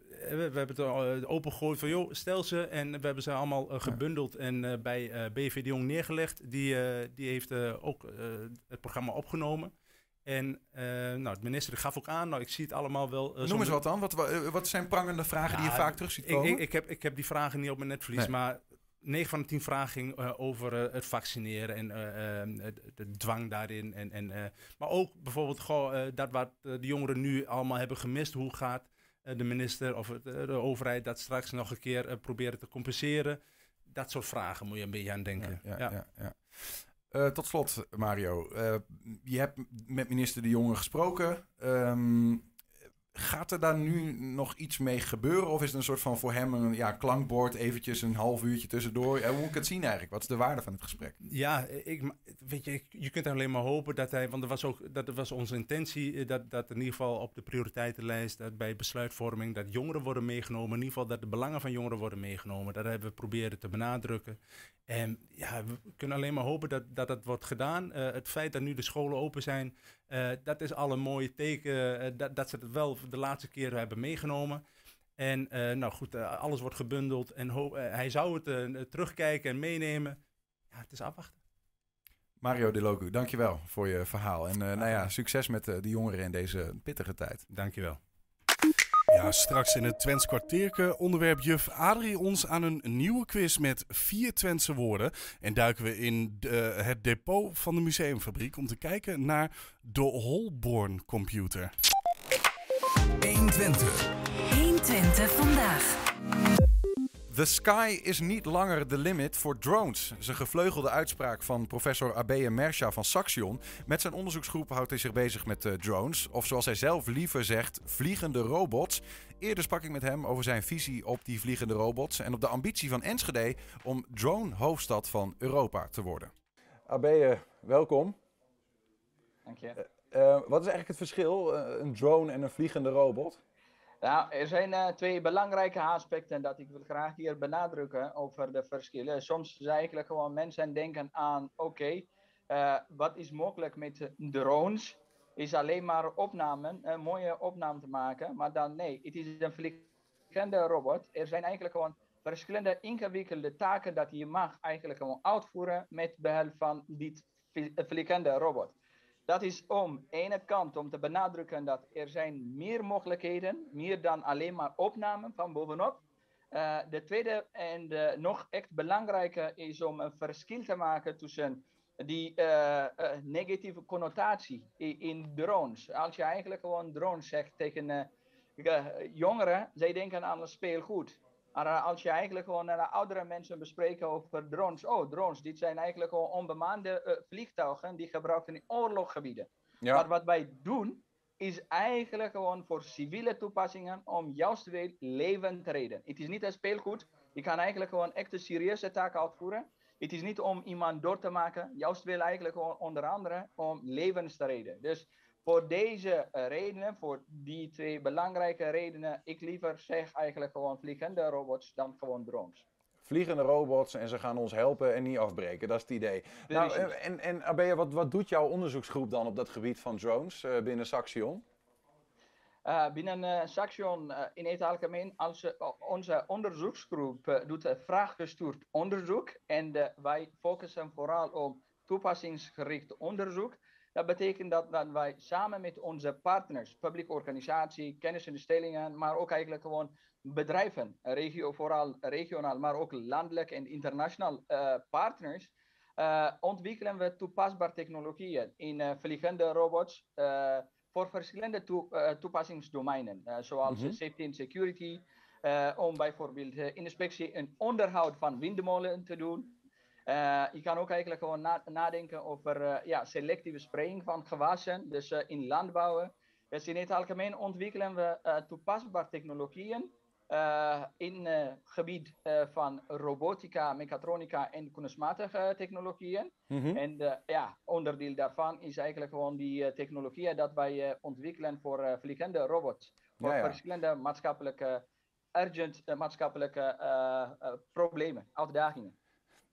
We, we hebben het al eh, opengegooid van, joh, stel ze. En we hebben ze allemaal gebundeld en bij BV de Jong neergelegd. Die, die heeft ook het programma opgenomen. En eh, nou, de minister gaf ook aan, nou, ik zie het allemaal wel. eh,
Noem eens wat dan. Wat, wa- wat zijn prangende vragen die je vaak terug ziet
ik,
komen?
ik, ik, heb, ik heb die vragen niet op mijn netvlies,
Nee.
maar 9 van de 10 vragen ging eh, over eh, het vaccineren en eh, eh, de, dwang daarin. En, en, eh, maar ook bijvoorbeeld goh, eh, dat wat eh, de jongeren nu allemaal hebben gemist. Hoe gaat eh, de minister of het, eh, de overheid dat straks nog een keer eh, proberen te compenseren? Dat soort vragen moet je een beetje aan denken.
Ja, ja, ja, ja. Eh, tot slot, Mario. Eh, je hebt met minister De Jonge gesproken. Ehm, gaat er daar nu nog iets mee gebeuren? Of is het een soort van voor hem een ja, klankbord, eventjes een half uurtje tussendoor? Ja, hoe moet ik het zien eigenlijk? Wat is de waarde van het gesprek?
Ja, ik, weet je, je kunt alleen maar hopen dat hij, want dat was ook dat was onze intentie, eh, dat, dat in ieder geval op de prioriteitenlijst, bij besluitvorming, dat jongeren worden meegenomen, in ieder geval dat de belangen van jongeren worden meegenomen. Dat hebben we proberen te benadrukken. En ja, we kunnen alleen maar hopen dat dat, dat wordt gedaan. Eh, het feit dat nu de scholen open zijn, eh, dat is al een mooie teken eh, dat, dat ze het wel de laatste keer hebben meegenomen. En nou goed, alles wordt gebundeld en hij zou het terugkijken en meenemen. Ja, het is afwachten.
Mario De Logu, dankjewel voor je verhaal. En nou ja, succes met de jongeren in deze pittige tijd.
Dankjewel.
Ja, straks in het Twents kwartierke onderwerp juf Adrie ons aan een nieuwe quiz met vier Twentse woorden. En duiken we in de- het depot van de museumfabriek om te kijken naar de Holborn computer.
120. 120 vandaag.
The sky is niet langer the limit voor drones. Dat is een gevleugelde uitspraak van professor Abeye Mersha van Saxion. Met zijn onderzoeksgroep houdt hij zich bezig met eh, drones. Of zoals hij zelf liever zegt, vliegende robots. Eerder sprak ik met hem over zijn visie op die vliegende robots. En op de ambitie van Enschede om drone-hoofdstad van Europa te worden. Abeye, welkom.
Dank je.
wat is eigenlijk het verschil, eh, een drone en een vliegende robot?
Nou, er zijn eh, twee belangrijke aspecten dat ik wil graag hier benadrukken over de verschillen. Soms is eigenlijk gewoon mensen denken aan, oké, eh, wat is mogelijk met eh, drones? Is alleen maar opnamen, een mooie opname te maken, maar dan nee, het is een vliegende robot. Er zijn eigenlijk gewoon verschillende ingewikkelde taken dat je mag eigenlijk gewoon uitvoeren met behulp van dit vlie- vliegende robot. Dat is om ene kant om te benadrukken dat er zijn meer mogelijkheden, meer dan alleen maar opnamen van bovenop. Eh, de tweede en de nog echt belangrijke is om een verschil te maken tussen die eh, eh, negatieve connotatie in, drones. Als je eigenlijk gewoon drones zegt tegen jongeren, zij denken aan een speelgoed. Maar eh, als je eigenlijk gewoon naar oudere mensen bespreekt over drones. Oh, drones, dit zijn eigenlijk gewoon onbemande eh, vliegtuigen die gebruiken in oorlogsgebieden. Maar wat wij doen, is eigenlijk gewoon voor civiele toepassingen om juist weer leven te redden. Het is niet een speelgoed. Je kan eigenlijk gewoon echt een serieuze taak uitvoeren. Het is niet om iemand door te maken. Juist wil eigenlijk gewoon onder andere om levens te redden. Dus voor deze eh, redenen, voor die twee belangrijke redenen, ik liever zeg eigenlijk gewoon vliegende robots dan gewoon drones.
Vliegende robots en ze gaan ons helpen en niet afbreken, dat is het idee. Nou, en, en Abea, wat, wat doet jouw onderzoeksgroep dan op dat gebied van drones eh, binnen Saxion?
Eh, binnen Saxion in het algemeen, als, onze onderzoeksgroep doet een vraaggestuurd onderzoek en wij focussen vooral op toepassingsgericht onderzoek. Dat betekent dat, dat wij samen met onze partners, publieke organisatie, kennisinstellingen, maar ook eigenlijk gewoon bedrijven, regio, vooral regionaal, maar ook landelijk en internationaal eh, partners, eh, ontwikkelen we toepasbare technologieën in eh, vliegende robots. voor verschillende eh, toepassingsdomeinen, zoals
Mhm.
safety and security, om bijvoorbeeld uh, inspectie en onderhoud van windmolen te doen. Uh, je kan ook eigenlijk gewoon na nadenken over ja, selectieve spraying van gewassen, dus in landbouwen. Dus in het algemeen ontwikkelen we toepasbare technologieën in het gebied van robotica, mechatronica en kunstmatige technologieën. Mm -hmm. En ja, onderdeel daarvan is eigenlijk gewoon die technologieën dat wij ontwikkelen voor vliegende robots. Voor ja, ja. verschillende maatschappelijke urgent uh, maatschappelijke uh, problemen, uitdagingen.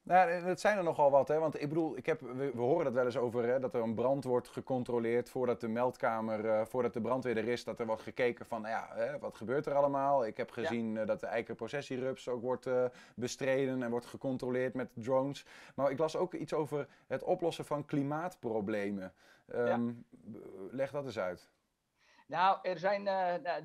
Nou, het zijn er nogal wat, hè? Want ik bedoel, ik heb, we, we horen dat wel eens over, hè, dat er een brand wordt gecontroleerd voordat de meldkamer, voordat de brandweer er is, dat er wordt gekeken van, nou ja, hè, wat gebeurt er allemaal? Ik heb gezien ja. dat de eikenprocessierups ook wordt bestreden en wordt gecontroleerd met drones. Maar ik las ook iets over het oplossen van klimaatproblemen. Um, ja. Leg dat eens uit.
Nou, er zijn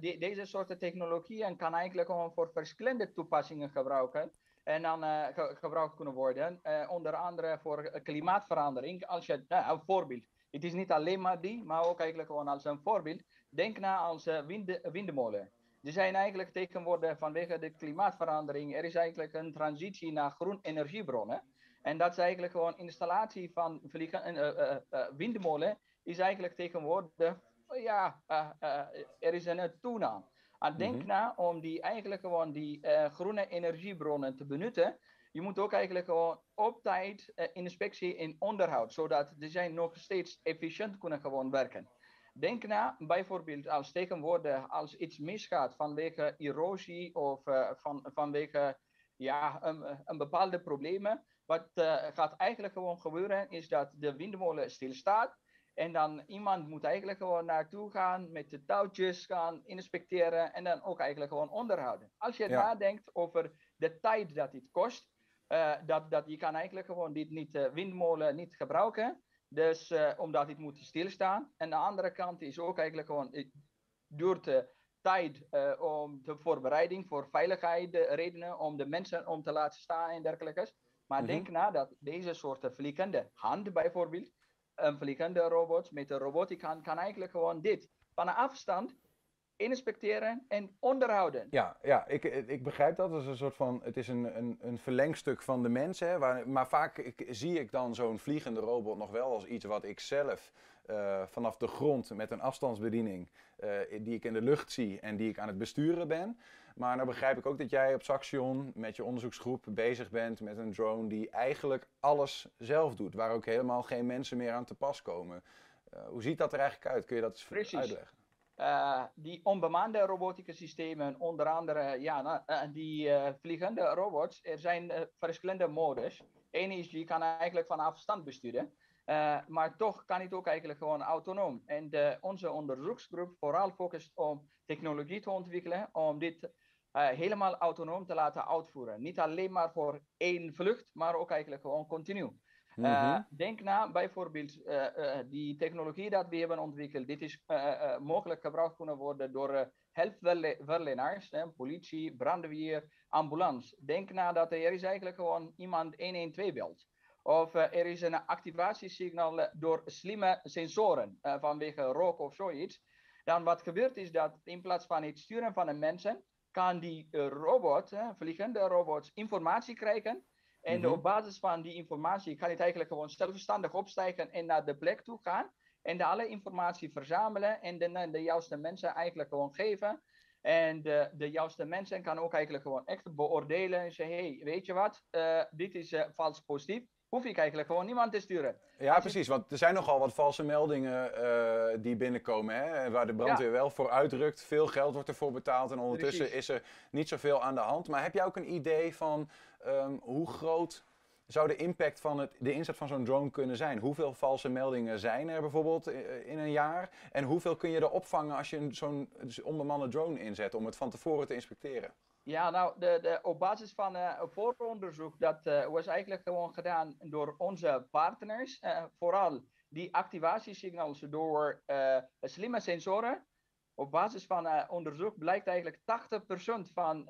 de, deze soorten technologieën kan eigenlijk gewoon voor verschillende toepassingen gebruiken. En dan uh, ge gebruikt kunnen worden. Uh, onder andere voor klimaatverandering. Als je, nou, een voorbeeld. Het is niet alleen maar die, maar ook eigenlijk gewoon als een voorbeeld. Denk na als wind, windmolen. Die zijn eigenlijk tegenwoordig vanwege de klimaatverandering. Er is eigenlijk een transitie naar groen energiebronnen. En dat is eigenlijk gewoon installatie van vliegen, windmolen. Is eigenlijk tegenwoordig ja, uh, uh, er is een toename. En denk mm-hmm. na om die eigenlijk gewoon die uh, groene energiebronnen te benutten. Je moet ook eigenlijk gewoon op tijd inspectie en onderhoud, zodat de zijn nog steeds efficiënt kunnen gewoon werken. Denk na, bijvoorbeeld als tegenwoordig als iets misgaat vanwege erosie of van, vanwege ja, een, een bepaalde problemen. Wat gaat eigenlijk gewoon gebeuren is dat de windmolen stilstaat. En dan iemand moet eigenlijk gewoon naartoe gaan, met de touwtjes gaan inspecteren en dan ook eigenlijk gewoon onderhouden. Als je ja. nadenkt over de tijd dat dit kost, uh, dat, dat je kan eigenlijk gewoon dit niet, uh, windmolen niet gebruiken. Dus uh, omdat dit moet stilstaan. En de andere kant is ook eigenlijk gewoon, het duurt tijd om de voorbereiding voor veiligheid redenen, om de mensen om te laten staan en dergelijke. Maar mm -hmm. denk na dat deze soorten vliegende hand bijvoorbeeld, een vliegende robot met een robotica kan eigenlijk gewoon dit van een afstand inspecteren en onderhouden.
Ja, ja ik, ik begrijp dat. Het is een soort van, het is een, een, een verlengstuk van de mens. Hè, waar, maar vaak ik, zie ik dan zo'n vliegende robot nog wel als iets wat ik zelf uh, vanaf de grond met een afstandsbediening, uh, die ik in de lucht zie en die ik aan het besturen ben. Maar nou begrijp ik ook dat jij op Saxion met je onderzoeksgroep bezig bent met een drone die eigenlijk alles zelf doet. Waar ook helemaal geen mensen meer aan te pas komen. Uh, hoe ziet dat er eigenlijk uit? Kun je dat eens
Precies.
uitleggen?
Uh, die onbemande robotische systemen, onder andere ja, uh, die vliegende robots, er zijn verschillende modes. Eén is, je kan eigenlijk van afstand besturen. maar toch kan het ook eigenlijk gewoon autonoom. En onze onderzoeksgroep vooral focust om technologie te ontwikkelen om dit uh, helemaal autonoom te laten uitvoeren. Niet alleen maar voor één vlucht, maar ook eigenlijk gewoon continu. Mm -hmm. denk na bijvoorbeeld uh, die technologie dat we hebben ontwikkeld. Dit is mogelijk gebruikt kunnen worden door hulpverleners, politie, brandweer, ambulance. Denk na dat er is eigenlijk gewoon iemand 112 belt. Of er is een activatiesignaal door slimme sensoren vanwege rook of zoiets. Dan wat gebeurt is dat in plaats van het sturen van een mensen, kan die uh, robot, hè, vliegende robots, informatie krijgen. En mm -hmm. op basis van die informatie kan het eigenlijk gewoon zelfstandig opstijgen en naar de plek toe gaan. En de alle informatie verzamelen en de, de juiste mensen eigenlijk gewoon geven. En de, de juiste mensen kan ook eigenlijk gewoon echt beoordelen en zeggen, hey, weet je wat, uh, dit is uh, vals positief hoef ik eigenlijk gewoon niemand te sturen.
Ja, precies. Want er zijn nogal wat valse meldingen uh, die binnenkomen. Hè, waar de brandweer ja. wel voor uitdrukt. Veel geld wordt ervoor betaald. En ondertussen precies. is er niet zoveel aan de hand. Maar heb jij ook een idee van um, hoe groot zou de impact van het, de inzet van zo'n drone kunnen zijn? Hoeveel valse meldingen zijn er bijvoorbeeld in een jaar? En hoeveel kun je er opvangen als je zo'n onbemande drone inzet om het van tevoren te inspecteren?
Ja, nou, de, de, op basis van uh, vooronderzoek, dat uh, was eigenlijk gewoon gedaan door onze partners. Vooral die activatiesignalen door slimme sensoren. Op basis van onderzoek blijkt eigenlijk 80% van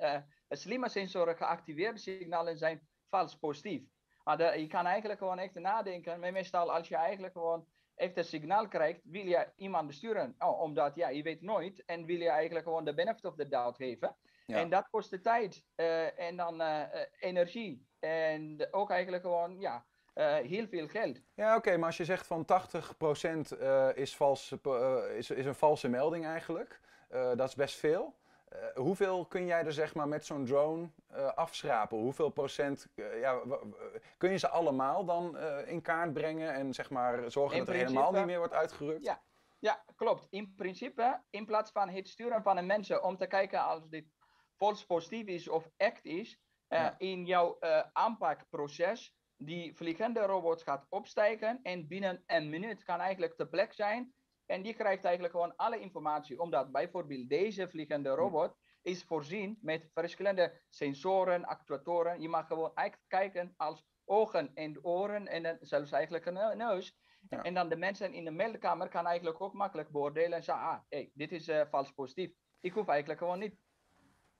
slimme sensoren geactiveerde signalen zijn vals positief. Maar de, je kan eigenlijk gewoon echt nadenken, maar meestal als je eigenlijk gewoon echt een signaal krijgt, wil je iemand besturen. Oh, omdat ja, je weet nooit en wil je eigenlijk gewoon de benefit of the doubt geven.
Ja.
En dat kost de tijd eh, en dan eh, eh, energie. En ook eigenlijk gewoon, ja, heel veel geld.
Ja, oké, maar als je zegt van 80% eh is, vals, is, is een valse melding eigenlijk, dat is best veel. Eh, hoeveel kun jij er zeg maar met zo'n drone eh, afschrapen? Hoeveel procent, eh, ja, kun je ze allemaal dan in kaart brengen en zeg maar zorgen
In
dat er helemaal niet meer wordt uitgerukt?
Ja. Ja, klopt. In principe, in plaats van het sturen van de mensen om te kijken als dit vals positief is of echt is, in jouw aanpakproces, die vliegende robot gaat opstijgen en binnen een minuut kan eigenlijk te plek zijn. En die krijgt eigenlijk gewoon alle informatie, omdat bijvoorbeeld deze vliegende robot is voorzien met verschillende sensoren, actuatoren. Je mag gewoon eigenlijk kijken als ogen en oren en dan zelfs eigenlijk een neu- neus.
Ja.
En dan de mensen in de meldkamer kan eigenlijk ook makkelijk beoordelen en zeggen, ah, hey, dit is eh, vals positief. Ik hoef eigenlijk gewoon niet.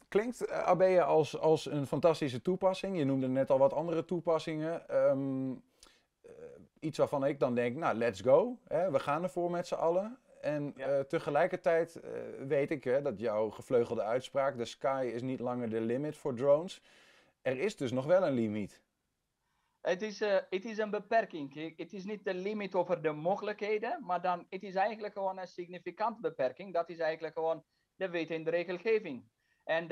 Klinkt uh, als, als een fantastische toepassing. Je noemde net al wat andere toepassingen. Ehm, eh, iets waarvan ik dan denk, nou, let's go. Hè, we gaan ervoor met z'n allen. En
Ja.
eh, tegelijkertijd eh, weet ik hè, dat jouw gevleugelde uitspraak, de sky is niet langer de limit voor drones. Er is dus nog wel een limiet.
Het is, eh, het is een beperking. Het is niet de limit over de mogelijkheden, maar dan, het is eigenlijk gewoon een significant beperking. Dat is eigenlijk gewoon de wet en de regelgeving. En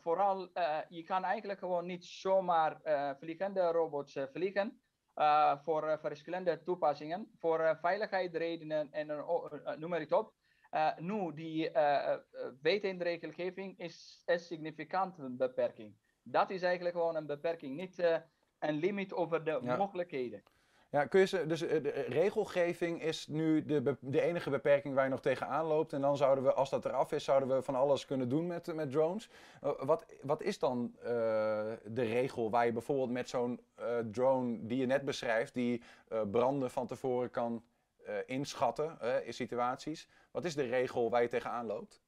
vooral, je kan eigenlijk gewoon niet zomaar vliegende robots vliegen. Eh, voor eh, verschillende toepassingen, voor eh, veiligheidsredenen en noem maar het op. Nu, die wet en de regelgeving is een significante beperking. Dat is eigenlijk gewoon een beperking, niet een limit over de
Ja.
mogelijkheden.
Ja, kun je dus eh, de regelgeving is nu de, de enige beperking waar je nog tegenaan loopt. En dan zouden we, als dat eraf is, zouden we van alles kunnen doen met, met drones. Eh, wat, wat is dan eh, de regel waar je bijvoorbeeld met zo'n eh, drone die je net beschrijft, die eh, branden van tevoren kan eh, inschatten eh, in situaties. Wat is de regel waar je tegenaan loopt?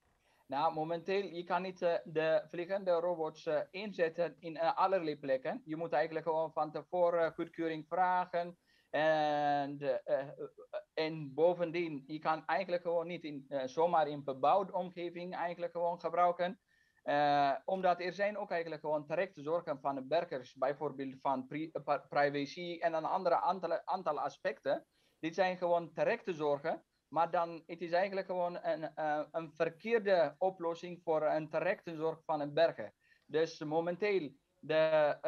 Nou, momenteel, je kan niet eh, de vliegende robots eh, inzetten in eh, allerlei plekken. Je moet eigenlijk gewoon van tevoren goedkeuring vragen. En, eh, eh, en bovendien, je kan eigenlijk gewoon niet in, eh, zomaar in bebouwde omgeving eigenlijk gewoon gebruiken. Eh, omdat er zijn ook eigenlijk gewoon terechte zorgen van de burgers, bijvoorbeeld van privacy en een andere aantal, aspecten. Dit zijn gewoon terechte zorgen. Maar dan het is eigenlijk gewoon een, een verkeerde oplossing voor een terechte zorg van een burger. Dus momenteel, de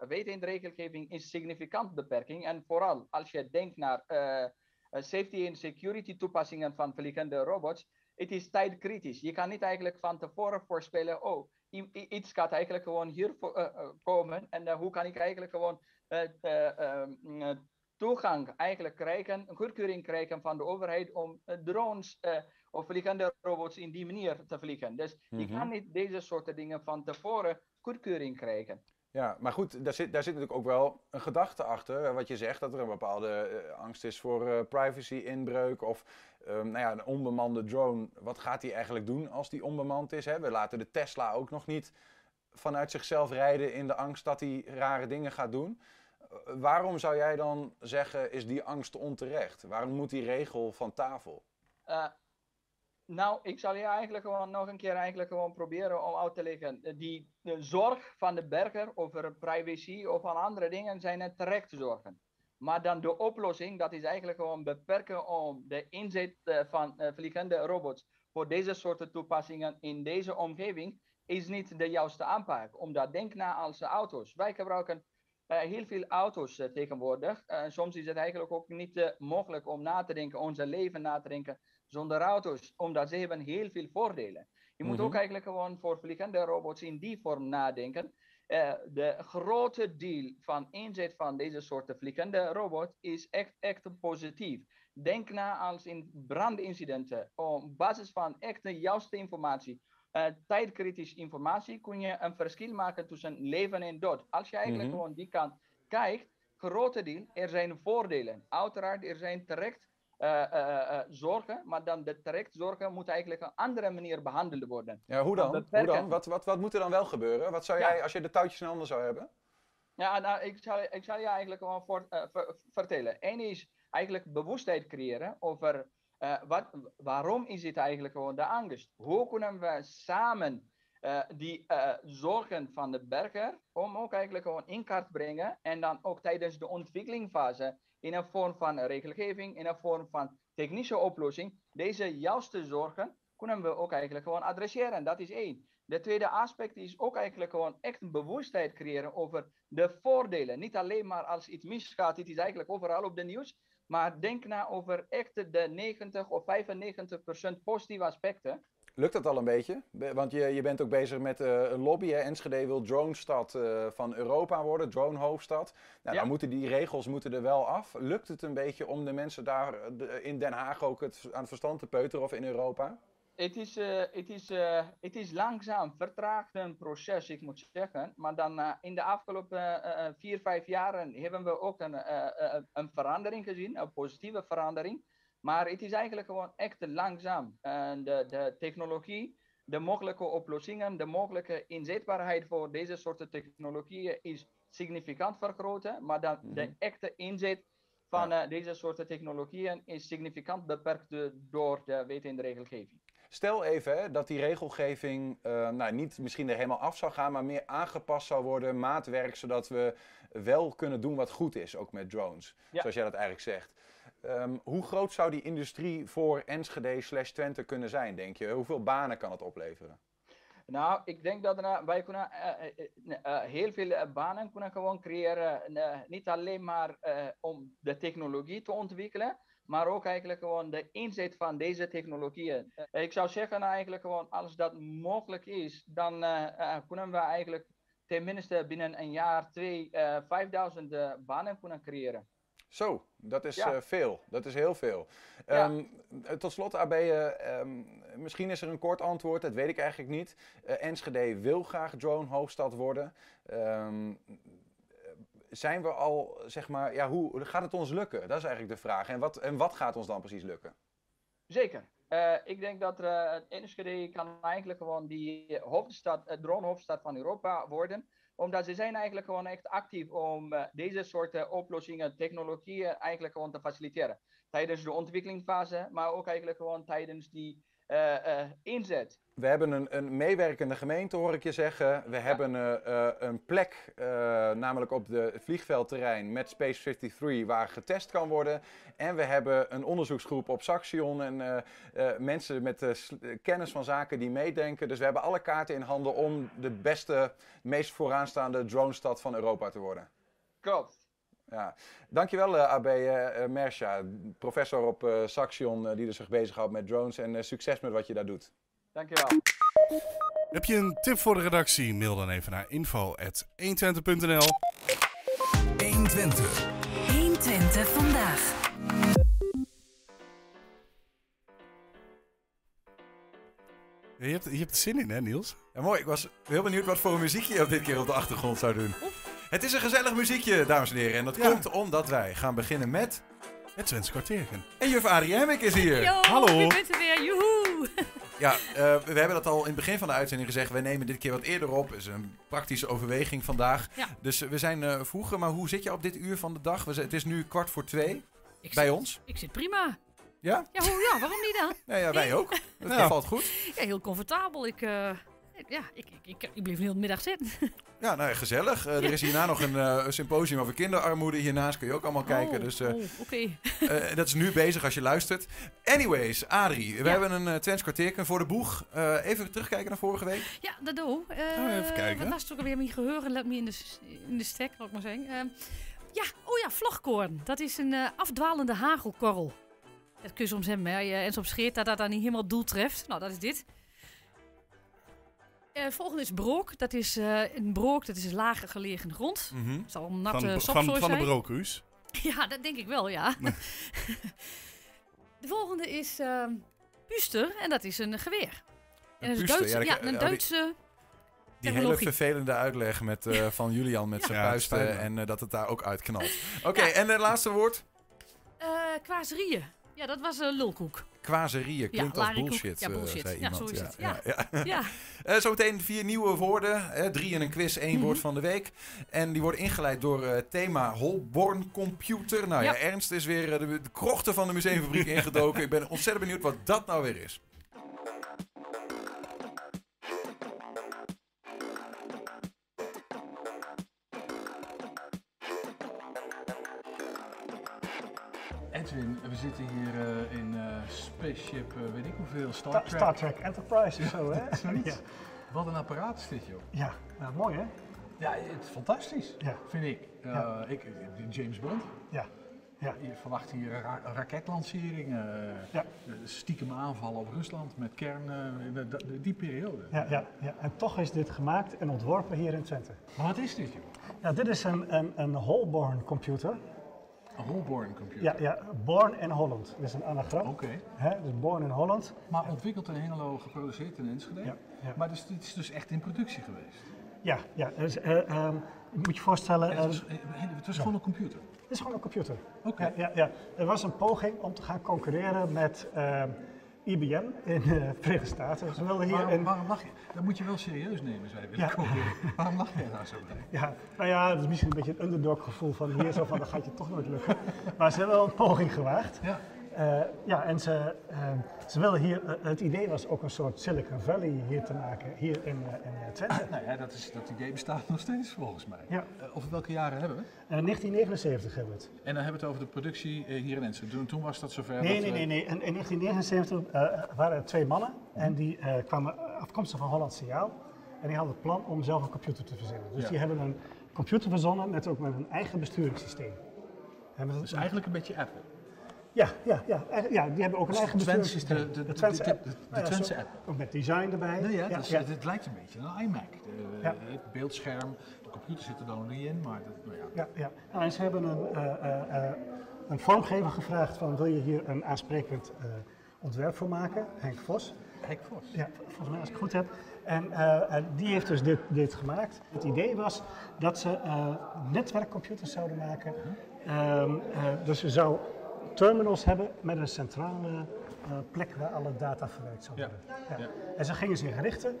uh, wet en de regelgeving is significant beperking. En vooral als je denkt naar eh, eh, safety en security toepassingen van vliegende robots, het is tijdkritisch. Je kan niet eigenlijk van tevoren voorspellen, oh, iets gaat eigenlijk gewoon hier vo- eh, eh, komen. En eh, hoe kan ik eigenlijk gewoon eh, eh, eh, mm, toegang eigenlijk krijgen, een goedkeuring krijgen van de overheid om eh, drones eh, of vliegende robots in die manier te vliegen. Dus je
Mhm.
kan niet deze soorten dingen van tevoren goedkeuring krijgen.
Ja, maar goed, daar zit, daar zit natuurlijk ook wel een gedachte achter. eh, Wat je zegt, dat er een bepaalde eh, angst is voor eh, privacy-inbreuk. Of ehm, nou ja, een onbemande drone. Wat gaat die eigenlijk doen als die onbemand is? Hè? We laten de Tesla ook nog niet vanuit zichzelf rijden in de angst dat hij rare dingen gaat doen. Waarom zou jij dan zeggen, is die angst onterecht? Waarom moet die regel van tafel?
Nou, ik zal je eigenlijk gewoon nog een keer eigenlijk gewoon proberen om uit te leggen. Eh, Die de zorg van de burger over privacy of aan andere dingen zijn het terechte zorgen. Maar dan de oplossing, dat is eigenlijk gewoon beperken om de inzet eh, van eh, vliegende robots voor deze soorten toepassingen in deze omgeving, is niet de juiste aanpak. Omdat denk na als auto's. Wij gebruiken heel veel auto's eh, tegenwoordig. Soms is het eigenlijk ook niet mogelijk om na te denken, onze leven na te denken zonder auto's, omdat ze hebben heel veel voordelen. Je moet
Mhm.
ook eigenlijk gewoon voor vliegende robots in die vorm nadenken. Eh, de grote deel van inzet van deze soorten vliegende robot is echt, echt positief. Denk na als in brandincidenten. Op basis van echt de juiste informatie, uh, tijdkritisch informatie, kun je een verschil maken tussen leven en dood. Als je eigenlijk
Mhm.
gewoon die kant kijkt, grote deel, er zijn voordelen. Uiteraard, er zijn terecht uh, uh, zorgen, maar dan de terecht zorgen moet eigenlijk op een andere manier behandeld worden.
Ja, hoe dan? Hoe dan? Wat, wat, wat moet er dan wel gebeuren? Wat zou
Ja.
jij, als je de touwtjes in handen zou hebben?
Ja, nou, ik zal, ik zal je eigenlijk gewoon voor, uh, ver, vertellen. Eén is eigenlijk bewustheid creëren over uh, wat, waarom is dit eigenlijk gewoon de angst? Hoe kunnen we samen eh, die eh, zorgen van de burger om ook eigenlijk gewoon in kaart brengen en dan ook tijdens de ontwikkelingfase in een vorm van regelgeving, in een vorm van technische oplossing, deze juiste zorgen kunnen we ook eigenlijk gewoon adresseren. Dat is één. De tweede aspect is ook eigenlijk gewoon echt een bewustheid creëren over de voordelen. Niet alleen maar als iets misgaat, het is eigenlijk overal op de nieuws. Maar denk na over echt de 90 of 95 procent positieve aspecten.
Lukt dat al een beetje? Be- Want je, je bent ook bezig met eh, een lobby. Hè? Enschede wil dronestad eh, van Europa worden, dronehoofdstad. Nou,
Ja.
Dan moeten die regels moeten er wel af. Lukt het een beetje om de mensen daar eh, de- in Den Haag ook het, aan het verstand te peuteren of in Europa?
Het is, het is, het is langzaam, vertraagd een proces, ik moet zeggen. Maar dan in de afgelopen vier, vijf jaren hebben we ook een, een verandering gezien, een positieve verandering. Maar het is eigenlijk gewoon echt langzaam. En de, de technologie, de mogelijke oplossingen, de mogelijke inzetbaarheid voor deze soorten technologieën is significant vergroten. Maar dan de
Mhm.
echte inzet van eh, deze soorten technologieën is significant beperkt door de wet en de regelgeving.
Stel even hè, dat die regelgeving eh, nou, niet misschien er helemaal af zou gaan, maar meer aangepast zou worden, maatwerk, zodat we wel kunnen doen wat goed is, ook met drones.
Ja.
Zoals jij dat eigenlijk zegt. Ehm, hoe groot zou die industrie voor Enschede slash Twente kunnen zijn, denk je? Hoeveel banen kan het opleveren?
Nou, ik denk dat er, wij kunnen eh, eh, eh, eh, heel veel eh, banen kunnen gewoon creëren. eh, niet alleen maar eh, om de technologie te ontwikkelen, maar ook eigenlijk gewoon de inzet van deze technologieën. Eh, ik zou zeggen eigenlijk gewoon als dat mogelijk is, dan eh, eh, kunnen we eigenlijk tenminste binnen een jaar, twee, eh 5000 eh, banen kunnen creëren.
Zo, dat is
Ja.
eh, veel. Dat is heel veel.
Ja.
Ehm, eh, tot slot, AB, eh, ehm, misschien is er een kort antwoord, dat weet ik eigenlijk niet. Enschede wil graag drone-hoofdstad worden. Ehm, zijn we al, zeg maar, ja, hoe gaat het ons lukken? Dat is eigenlijk de vraag. En wat, en wat gaat ons dan precies lukken?
Zeker. Ik denk dat Enschede kan eigenlijk gewoon die hoofdstad, drone-hoofdstad van Europa worden. Omdat ze zijn eigenlijk gewoon echt actief om uh, deze soort oplossingen, technologieën eigenlijk gewoon te faciliteren. Tijdens de ontwikkelingsfase, maar ook eigenlijk gewoon tijdens die uh, inzet.
We hebben een, een, meewerkende gemeente, hoor ik je zeggen. We ja. hebben uh, een plek, uh, namelijk op de vliegveldterrein met Space 53, waar getest kan worden. En we hebben een onderzoeksgroep op Saxion en uh, mensen met kennis van zaken die meedenken. Dus we hebben alle kaarten in handen om de beste, meest vooraanstaande dronestad van Europa te worden.
Klopt.
Ja. Dankjewel uh, AB uh, Mersha, professor op Saxion, die er zich bezighoudt met drones. En succes met wat je daar doet.
Dankjewel.
Heb je een tip voor de redactie? Mail dan even naar info.120.nl
120. 120 vandaag.
Je hebt, je hebt er zin in, hè, Niels?
Ja, mooi. Ik was heel benieuwd wat voor een muziekje je op dit keer op de achtergrond zou doen. Het is een gezellig muziekje, dames en heren. En dat ja. komt omdat wij gaan beginnen met...
Het Twents kwartiertje.
En juf Arie Hemmik is hier.
Yo,
Hallo.
Ja, uh, we hebben dat al in het begin van de uitzending gezegd. We nemen dit keer wat eerder op. Het is een praktische overweging vandaag.
Ja.
Dus we zijn uh, vroeger. Maar hoe zit je op dit uur van de dag? We, het is nu kwart voor twee
ik
bij
zit,
ons.
Ik zit prima.
Ja?
Ja, hoe, ja waarom niet dan?
Nee, ja, wij ook. Het ja. valt goed.
Ja, heel comfortabel. Ik, uh, ja, ik, ik, ik, ik bleef heel de middag zitten.
Ja, nou gezellig. Uh, er is hierna nog een uh, symposium over kinderarmoede. Hiernaast kun je ook allemaal kijken.
Oh,
dus,
oh, oké.
Okay. dat is nu bezig als je luistert. Anyways, Adrie, we ja. hebben een uh, Twents kwartierken voor de boeg. even terugkijken naar vorige week.
Ja, dat doe ik.
Oh, even kijken.
Wat was het ook alweer mijn geheugen? Laat me in de, in de stek, laat ik maar zeggen. Ehm, ja, oh ja, vlogkoorn. Dat is een afdwalende hagelkorrel. Dat kun je soms hebben, hè. En soms scheert dat dat dan niet helemaal doel treft. Nou, dat is dit. Uh, volgende is brook. Dat is uh, een brook, dat is een lager gelegen grond.
Mm -hmm.
zal een natte
van,
van,
van, van de brookhuis.
Ja, dat denk ik wel, ja. de volgende is uh, puster en dat is een geweer. En
een
is Duitse,
ja,
ja, een Duitse...
Die hele vervelende uitleg met, uh, van Julian met ja. zijn puisten ja, en uh, dat het daar ook uitknalt. Oké, okay, ja. en het laatste woord?
Uh, kwazerieën. Ja, dat was een lulkoek.
Kwazerieën klinkt
ja,
als bullshit,
ja, bullshit.
zei
ja,
iemand.
zo is het.
Ja,
ja.
ja. uh, zometeen vier nieuwe woorden. Drie in een quiz, één mm -hmm. woord van de week. En die worden ingeleid door het uh, thema Holborn Computer. Nou ja, Ernst is weer de, de krochten van de museumfabriek ingedoken. Ik ben ontzettend benieuwd wat dat nou weer is.
We zitten hier eh, in eh, Spaceship, eh, weet ik hoeveel, Star
Ta-
Trek.
Star Trek Enterprise of zo, hè?
Zoiets.
Ja,
Wat een apparaat is dit, joh.
ja. Nou, mooi hè?
Ja, het is fantastisch,
Ja.
vind ik.
Ja.
ik. James Bond.
Ja. Ja.
Je verwacht hier een ra raketlanceringen, eh,
Ja.
stiekem aanvallen op Rusland met kern, die periode.
Ja, ja, ja. En toch is dit gemaakt en ontworpen hier in Twente.
Maar wat is dit, joh?
Ja, dit is een, een, een Holborn computer.
Een Holborn computer.
Ja, ja, born in Holland. Dat is een anagram.
Oké.
Dus born in Holland.
Maar ontwikkeld in Hengelo, geproduceerd in Enschede.
Ja, ja.
Maar dus, dit is dus echt in productie geweest.
Ja, ja. Dus, eh, ehm, je moet je voorstellen,
Het
eh,
was, eh, het was gewoon een computer.
het is gewoon een computer.
Oké.
Ja, ja, ja. Er was een poging om te gaan concurreren met ehm, IBM in de. Ze wilden hier
Waarom,
in,
waarom lach je? Dat moet je wel serieus nemen, zei
Ja.
komen. Waarom lach jij nou zo bij?
Ja, nou ja, dat is misschien een beetje een underdog gevoel van hier zo van, dat gaat je toch nooit lukken. Maar ze hebben wel een poging gewaagd.
Ja.
Eh, ja, en ze, ehm, ze wilden hier, eh, het idee was ook een soort Silicon Valley hier te maken, hier in, eh, in Twente.
Nou ja, dat, is, dat idee bestaat nog steeds volgens mij.
Ja.
Over welke jaren hebben we?
Eh, 1979 hebben we het.
En dan hebben we het over de productie hier in Enschede. Toen, toen was dat zover.
Nee,
dat,
nee, nee, nee. In, in 1979 eh, waren er twee mannen en die kwamen afkomstig van Holland Signaal. En die hadden het plan om zelf een computer te verzinnen. Dus
Ja.
die hebben een computer verzonnen met ook met een eigen besturingssysteem. Hebben ze-
Dus eigenlijk een beetje Apple.
Ja, ja, ja, eigenlijk- ja, die hebben ook een
Dus
eigen
de
besturingssysteem.
de- de-
Twentse
de-
app.
de-
Nou
Twentse app.
Ook met design erbij.
Nee, ja,
ja,
dat is-
ja.
Het lijkt een beetje een iMac.
Ja.
Het beeldscherm, de computer zit er dan niet in, maar dat, nou ja.
Ja, ja. Nou, en ze hebben een, eh, eh, eh, een vormgever gevraagd van wil je hier een aansprekend eh, ontwerp voor maken, Henk Vos.
Henk Vos.
Ja, volgens mij als ik het goed heb. En eh, eh, die heeft dus dit, dit gemaakt. Het idee was dat ze eh, netwerkcomputers zouden maken. Ehm, eh, dus ze zou terminals hebben met een centrale eh, plek waar alle data verwerkt zou worden. Ja.
Ja.
En ze gingen zich richten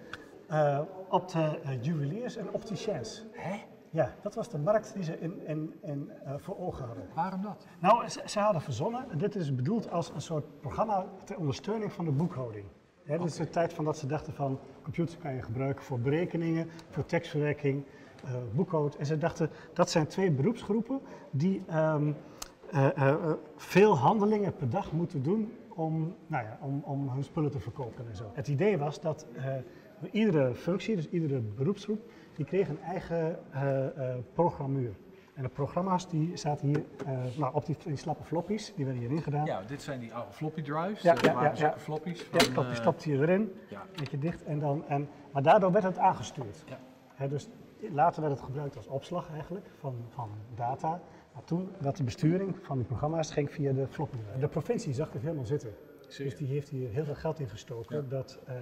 eh, op de eh, juweliers en opticiens.
Hè?
Ja, dat was de markt die ze in, in, in, voor ogen hadden.
Waarom dat?
Nou, ze, ze hadden verzonnen, dit is bedoeld als een soort programma ter ondersteuning van de boekhouding. Dit is de tijd van dat ze dachten van, computers kan je gebruiken voor berekeningen, voor tekstverwerking, eh boekhoud. En ze dachten, dat zijn twee beroepsgroepen die ehm, eh, eh, eh, veel handelingen per dag moeten doen om, nou ja, om, om hun spullen te verkopen en zo. Het idee was dat eh, iedere functie, dus iedere beroepsgroep, die kreeg een eigen eh, eh, programmeur. En de programma's die zaten hier eh, nou, op die, die slappe floppies, die werden hierin gedaan.
Ja, dit zijn die oude floppy drives.
Ja,
Dat
ja,
waren
ja,
zulke
ja.
floppies.
Ja,
van,
klopt,
eh,
stopte je erin,
ja.
een beetje dicht. En dan, en, maar daardoor werd het aangestuurd.
Ja.
Dus later werd het gebruikt als opslag eigenlijk van, van data. Maar toen dat de besturing van die programma's ging via de drive. De provincie zag het helemaal zitten. Dus die heeft hier heel veel geld in gestoken. Dat, eh,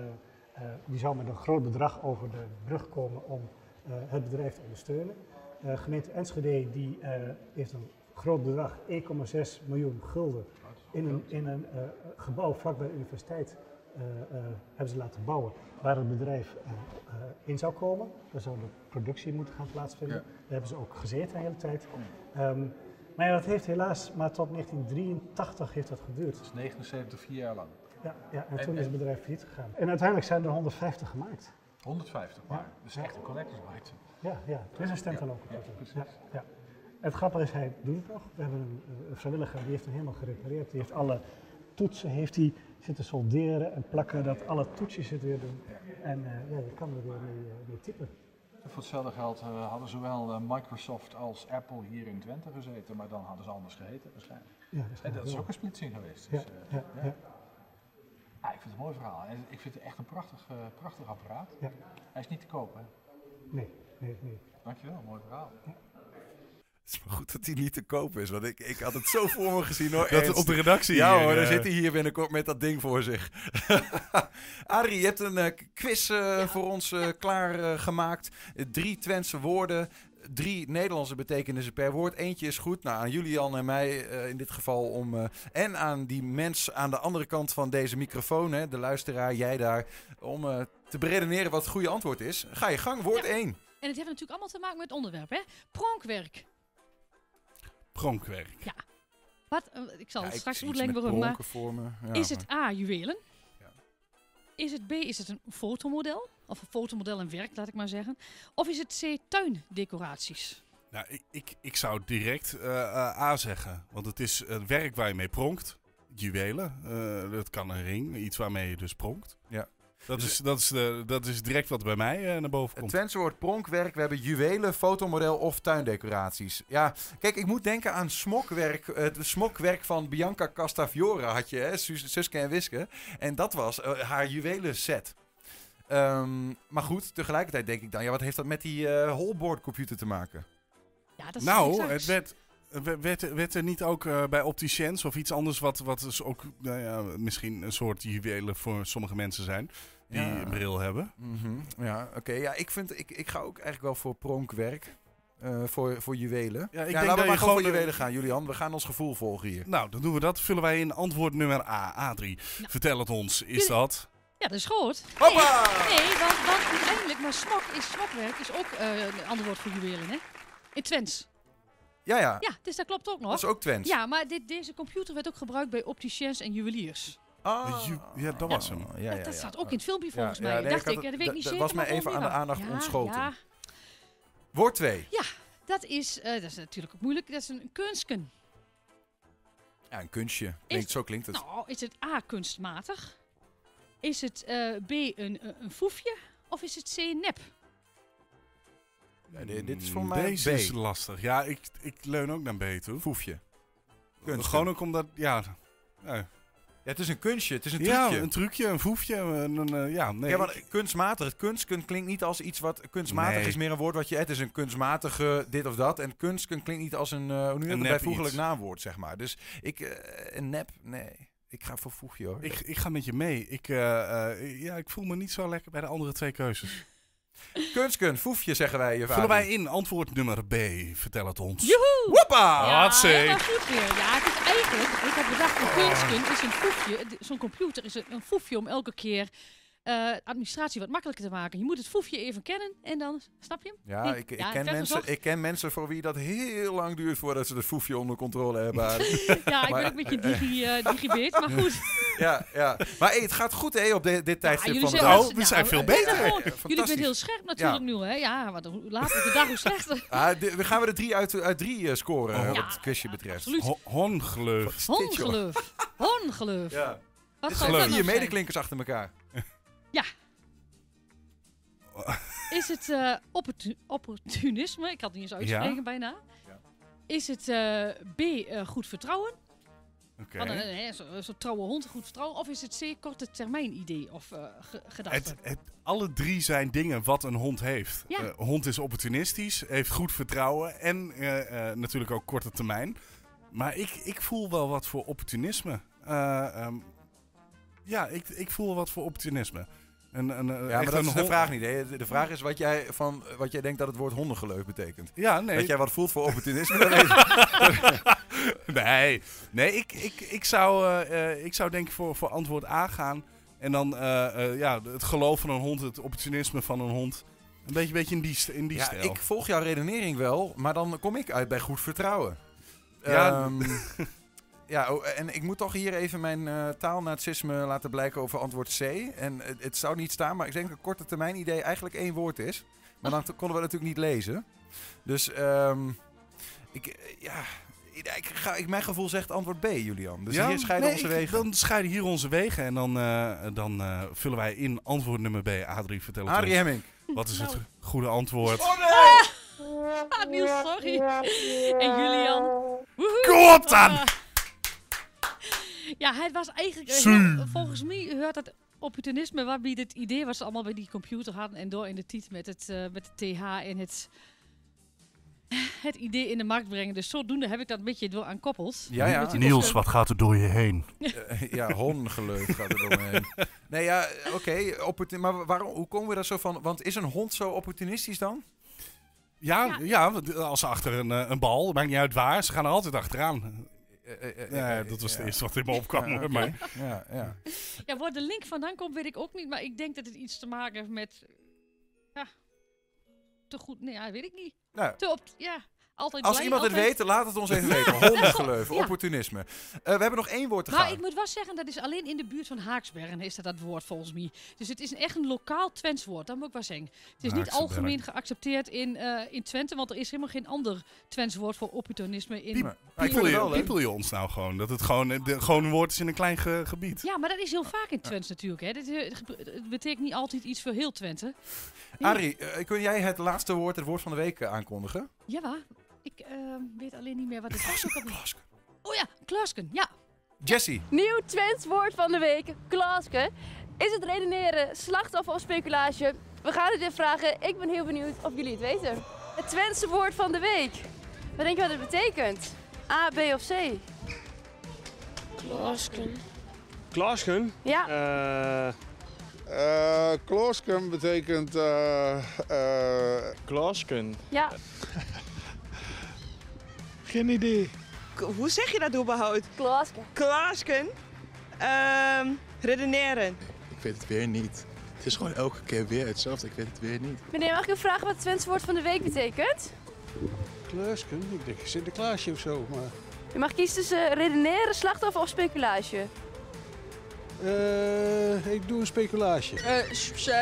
eh, die zou met een groot bedrag over de brug komen om eh, het bedrijf te ondersteunen. Gemeente Enschede die, heeft een groot bedrag, 1,6 miljoen gulden, in een, in een gebouw vlakbij de universiteit hebben ze laten bouwen. Waar het bedrijf eh, eh, in zou komen. Daar zou de productie moeten gaan plaatsvinden.
Ja.
Daar hebben ze ook gezeten de hele tijd. Ehm, maar ja, dat heeft helaas maar tot 1983 heeft dat geduurd.
Dat is 79, vier jaar lang.
Ja, ja en
En-
toen is het bedrijf failliet gegaan. En uiteindelijk zijn er 150 gemaakt.
150 maar. Dus echt een collector's.
Ja, ja. Het is een standalone
Ja,
computer.
precies.
Ja, ja. Het grappige is, hij doet het nog. We hebben een, eh, een vrijwilliger, die heeft hem helemaal gerepareerd. Die heeft alle toetsen heeft hij zitten solderen en plakken, dat alle toetsjes het weer doen. En eh, ja, je kan er weer mee, eh, mee typen.
Voor hetzelfde geld eh, hadden zowel Microsoft als Apple hier in Twente gezeten, maar dan hadden ze anders geheten waarschijnlijk.
Ja,
En dat is ook een splitsing geweest.
Ja,
Dus, eh,
ja, ja.
Ah, ik vind het een mooi verhaal. En ik vind het echt een prachtig, prachtig apparaat.
Ja.
Hij is niet te koop, hè?
Nee, nee, nee.
Dankjewel, mooi verhaal.
Het is maar goed dat hij niet te koop is, want ik, ik had het zo voor me gezien hoor.
Dat
Ernst.
op de redactie
Ja
hier,
hoor, dan
eh.
zit hij hier binnenkort met dat ding voor zich. Adrie, je hebt een eh, quiz eh, voor ons eh, klaar gemaakt. drie Twentse woorden, drie Nederlandse betekenissen per woord. Eentje is goed. Nou, aan Julian en mij eh, in dit geval om... eh, en aan die mens aan de andere kant van deze microfoon, hè, de luisteraar, jij daar... om eh, te beredeneren wat het goede antwoord is. Ga je gang, woord 1.
En het heeft natuurlijk allemaal te maken met het onderwerp, hè? Pronkwerk.
Pronkwerk.
Wat, eh, ik zal
Ja,
het straks waarom, maar.
Ja,
is het A, juwelen?
Ja.
Is het B, is het een fotomodel? Of een fotomodel in werk, laat ik maar zeggen. Of is het C, tuindecoraties?
Nou, ik, ik, ik zou direct eh, eh, A zeggen. Want het is het werk waar je mee pronkt. Juwelen. eh, dat kan een ring. Iets waarmee je dus pronkt.
Ja.
Dat,
Dus-
is, dat, is de, dat is direct wat bij mij eh, naar boven
Het
komt.
Twentse woord pronkwerk. We hebben juwelen, fotomodel of tuindecoraties. Ja, kijk, ik moet denken aan smokwerk. Het smokwerk van Bianca Castafiore had je, hè? Sus- Suske en Wiske. En dat was eh, haar juwelen set. Ehm, maar goed, tegelijkertijd denk ik dan, ja, wat heeft dat met die eh holboard computer te maken?
Ja, dat is
Nou, het werd, werd- werd, er niet ook eh, bij opticiens of iets anders wat, wat dus ook nou ja, misschien een soort juwelen voor sommige mensen zijn die
Ja.
een bril hebben.
Mhm, Ja, oké. Ja, ik, vind, ik, ik ga ook eigenlijk wel voor pronkwerk. eh, voor, voor juwelen.
Ja, ik denk
laten
dat
we maar gewoon voor juwelen gaan, Julian. We gaan ons gevoel volgen hier.
Nou, dan doen we dat. Vullen wij in antwoord nummer A. Adrie, vertel het ons. Is dat...
Ja, dat is goed.
Hoppa!
Nee, nee want, want uiteindelijk, maar smok is, smokwerk is ook eh, een ander woord voor juwelen, hè? In Twents.
Ja, ja.
Ja, dus dat klopt ook nog.
Dat is ook Twents.
Ja, maar dit, deze computer werd ook gebruikt bij opticiens en juweliers.
Ah.
Ju- ja, dat was hem.
Ja, ja,
dat dat
ja.
staat ook in het filmpje volgens
ja,
mij.
nee,
dacht
ik
dat weet ik
dat-
niet
dat
zeker.
was mij even aan de aandacht ontschoten.
Ja,
Woord 2.
ja, dat is, eh, dat is natuurlijk ook moeilijk. Dat is een kunstken.
Ja, een kunstje. Klinkt, zo klinkt het.
Nou, is het A, kunstmatig? Is het eh, B, een, een, een foefje? Of is het C, nep?
Ja, dit, dit is voor mij
Deze
B.
is lastig. Ja, ik, ik leun ook naar B toe.
Foefje. Kunstken.
Gewoon ook omdat... Ja, ja.
Ja, het is een kunstje. Het is een
ja
trucje.
een trucje, een voefje. Een, een, eh, ja, nee.
ja, maar kunstmatig. Het kunstken klinkt niet als iets wat... Kunstmatig
Nee.
is meer een woord wat je... Het is een kunstmatige dit of dat. En kunstken klinkt niet als een... eh hoe nu
Een
bijvoeglijk
iets.
naamwoord, zeg maar. Dus ik... eh, een nep? Nee. Ik ga voor foefje, hoor.
ik, ik ga met je mee. Ik, eh, eh, ja, ik voel me niet zo lekker bij de andere twee keuzes.
Kunstken, foefje, zeggen wij. je
Vullen
vader.
wij in antwoord nummer B. Vertel het ons.
Joehoe!
Hoppa!
Ja, helemaal goed weer. Ja, het is eigenlijk, ik heb bedacht, een kunstken is een foefje. Zo'n computer is een, een foefje om elke keer eh, administratie wat makkelijker te maken. Je moet het foefje even kennen en dan, snap je hem?
Ja,
Nee,
ik, ik,
ja,
ken mensen, ik ken mensen voor wie dat heel lang duurt voordat ze het foefje onder controle hebben.
Ja, ik
Maar-
ben ook met je digi, eh digibeet, maar goed.
ja, ja. Maar hey, het gaat goed hè, op de- dit tijdstip van de
zijn
dag.
wel-
we zijn veel beter.
Ja,
jullie bent heel scherp natuurlijk nu, hè? Ja, want hoe later de dag, hoe slechter.
Ah, de- we gaan we de drie uit, uit drie eh, scoren
Oh.
Ja,
wat het quizje betreft.
Ho-
joh?
Hongeluf. Hongeluf.
Ja.
Wat
zijn
nog zijn?
medeklinkers achter elkaar.
Is het eh, opportu- opportunisme? Ik had het niet eens uitspreken
Ja.
bijna.
Ja.
Is het eh, B, eh, goed vertrouwen?
Oké.
Zo'n zo trouwe hond, goed vertrouwen. Of is het C, korte termijn idee of ge- gedachte?
Alle drie zijn dingen wat een hond heeft.
Ja.
Hond is opportunistisch, heeft goed vertrouwen en natuurlijk ook korte termijn. Maar ik, ik voel wel wat voor opportunisme. Eh, ehm, ja, ik, ik voel wat voor opportunisme. Een, een, eh,
Ja, maar dat is de vraag niet. Hè. De- vraag is wat jij, van, wat jij denkt dat het woord hondengeleuf betekent.
Ja, nee.
Dat jij wat voelt voor opportunisme,
nee, nee ik, ik, ik, zou, eh, eh, ik zou denk ik voor, voor antwoord A gaan. En dan ja, het geloof van een hond, het opportunisme van een hond. Een beetje, beetje in die, in die
Ja,
stijl.
ik volg jouw redenering wel, maar dan kom ik uit bij goed vertrouwen.
Ja.
Ehm, ja, oh, en ik moet toch hier even mijn eh taalnazisme laten blijken over antwoord C. En het, het zou niet staan, maar ik denk dat een korte termijn idee eigenlijk één woord is. Maar dan konden we natuurlijk niet lezen. Dus ehm, ik, eh, ja, ik, ga, ik, mijn gevoel zegt antwoord B, Julian. Dus hier scheiden
nee,
onze
ik-
wegen.
Dan scheiden hier onze wegen en dan, eh, dan eh, vullen wij in antwoord nummer B. Adrie, vertel het
Adrie
ons.
Hemming.
Wat is het
Nou.
goede antwoord?
Oh nee!
Ah, Niels, sorry. En Julian. Woehoe.
Kom op dan!
Ja, het was eigenlijk... heel- volgens mij hoort dat opportunisme waarbij het idee ze allemaal bij die computer hadden en door in de titel met het, eh, met de TH en het, het idee in de markt brengen. Dus zodoende heb ik dat een beetje door aan koppels.
Ja, ja.
Kosten.
wat gaat er door je heen?
Eh, ja, hondengeleuf gaat er doorheen. Nee, ja, oké. opportun- maar waarom, hoe komen we daar zo van? Want is een hond zo opportunistisch dan?
Ja,
Ja.
als ze achter een, eh, een bal, maakt niet uit waar, ze gaan er altijd achteraan.
Eh, eh, eh,
Ja,
eh,
dat was
ja.
het eerste wat in me opkwam.
Ja,
maar,
Ja, ja.
Ja, waar de link vandaan komt, weet ik ook niet. Maar ik denk dat het iets te maken heeft met... Ja, te goed... Nee, ja, weet ik niet.
Nou,
Te op... Ja, Altijd
Als
blij,
iemand het weet, laat het ons even weten. Hondengeleuven,
Ja.
opportunisme. Eh, we hebben nog één woord te
Maar
gaan.
ik moet wel zeggen, dat is alleen in de buurt van Haaksbergen is dat dat woord volgens mij. Dus het is een- echt een lokaal Twents woord, dat moet ik wel zeggen. Het is niet algemeen geaccepteerd in, eh, in Twente, want er is helemaal geen ander Twents woord voor opportunisme in...
Maar ik het
je, piepel je ons nou gewoon? Dat het gewoon, de, gewoon een woord is in een klein ge- gebied.
Ja, maar dat is heel vaak in Twents natuurlijk. Hè. Dit, eh, het betekent niet altijd iets voor heel Twente.
Arie, kun jij het laatste woord, het woord van de week aankondigen?
Ja, waar? Ik eh, weet alleen niet meer wat het was. ook alweer. Oh ja, Klaasken, ja.
Jessie.
Nieuw Twents woord van de week, klaaske. Is het redeneren, slachtoffer of speculatie? We gaan het weer vragen. Ik ben heel benieuwd of jullie het weten. Het Twentse woord van de week. Wat denk je wat het betekent? A, B of C?
Klaasken.
Klaasken?
Ja.
Eh
Eh kloosken betekent. eh eh
Klaasken.
Ja.
Geen idee.
Hoe zeg je dat überhaupt?
Klaasken.
Klaasken. Ehm, redeneren.
Ik weet het weer niet. Het is gewoon elke keer weer hetzelfde. Ik weet het weer niet.
Meneer, mag ik u vragen wat het Twentse woord van de week betekent?
Klaasken? Ik denk Sinterklaasje of zo. Maar...
U mag kiezen tussen redeneren, slachtoffer of speculatie.
Eh, ik doe een speculatie.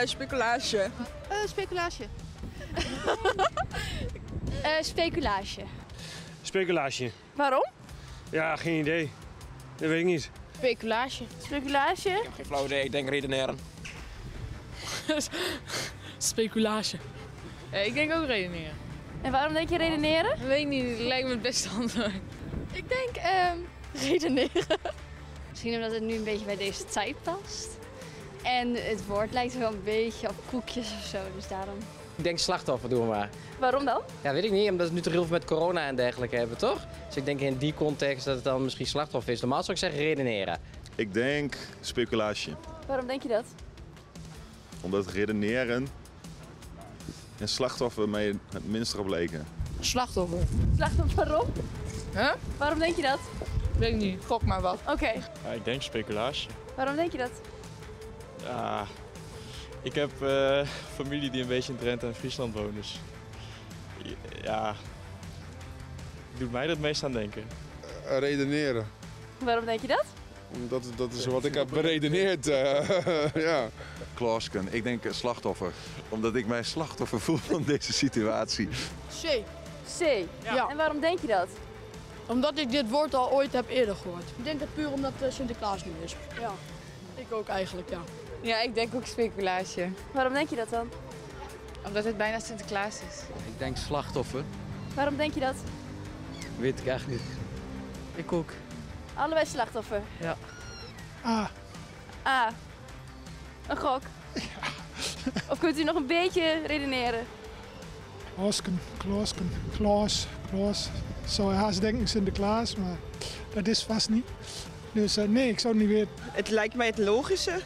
speculatie.
Uh, speculatie. Eh, speculatie. Waarom?
Ja, geen idee. Dat weet ik niet.
Speculatie. Speculatie?
Geen flauw idee, ik denk redeneren.
Speculatie. ik denk ook redeneren.
En waarom denk je redeneren?
Weet ik niet, het lijkt me het beste antwoord.
Ik denk ehm, redeneren. Misschien omdat het nu een beetje bij deze tijd past. En het woord lijkt wel een beetje op koekjes of zo, dus daarom.
Ik denk slachtoffer doen we maar.
Waarom dan?
Ja, weet ik niet, omdat we nu toch heel veel met corona en dergelijke hebben, toch? Dus ik denk in die context dat het dan misschien slachtoffer is. Normaal zou ik zeggen redeneren.
Ik denk speculatie.
Waarom denk je dat?
Omdat redeneren en slachtoffer mij het minst leken.
Slachtoffer.
Slachtoffer waarom?
Huh?
Waarom denk je dat?
Weet ik niet, gok maar wat.
Oké,
Ja, ik denk speculatie.
waarom denk je dat?
Ja, ik heb eh, familie die een beetje in Drenthe en Friesland woont. Dus ja, doet mij het meest aan denken.
eh, redeneren.
Waarom denk je dat?
Dat, dat is wat ik heb beredeneerd. eh, ja.
Klaasken, ik denk slachtoffer. Omdat ik mij slachtoffer voel van deze situatie.
C.
C.
Ja.
En waarom denk je dat?
Omdat ik dit woord al ooit heb eerder gehoord. Ik denk dat puur omdat Sinterklaas nu is.
Ja.
Ik ook eigenlijk, ja.
Ja, ik denk ook speculatie.
Waarom denk je dat dan?
Omdat het bijna Sinterklaas is.
Ik denk slachtoffer.
Waarom denk je dat?
Weet ik eigenlijk niet.
Ik ook.
Allebei slachtoffer.
Ja.
Ah,
A. Een gok. Of kunt u nog een beetje redeneren?
Klaasken, Klaasken, Klaas, Klaas. Zou je haast denken Sinterklaas, maar dat is vast niet. Dus eh, nee, ik zou het niet weten.
Het lijkt mij het logische.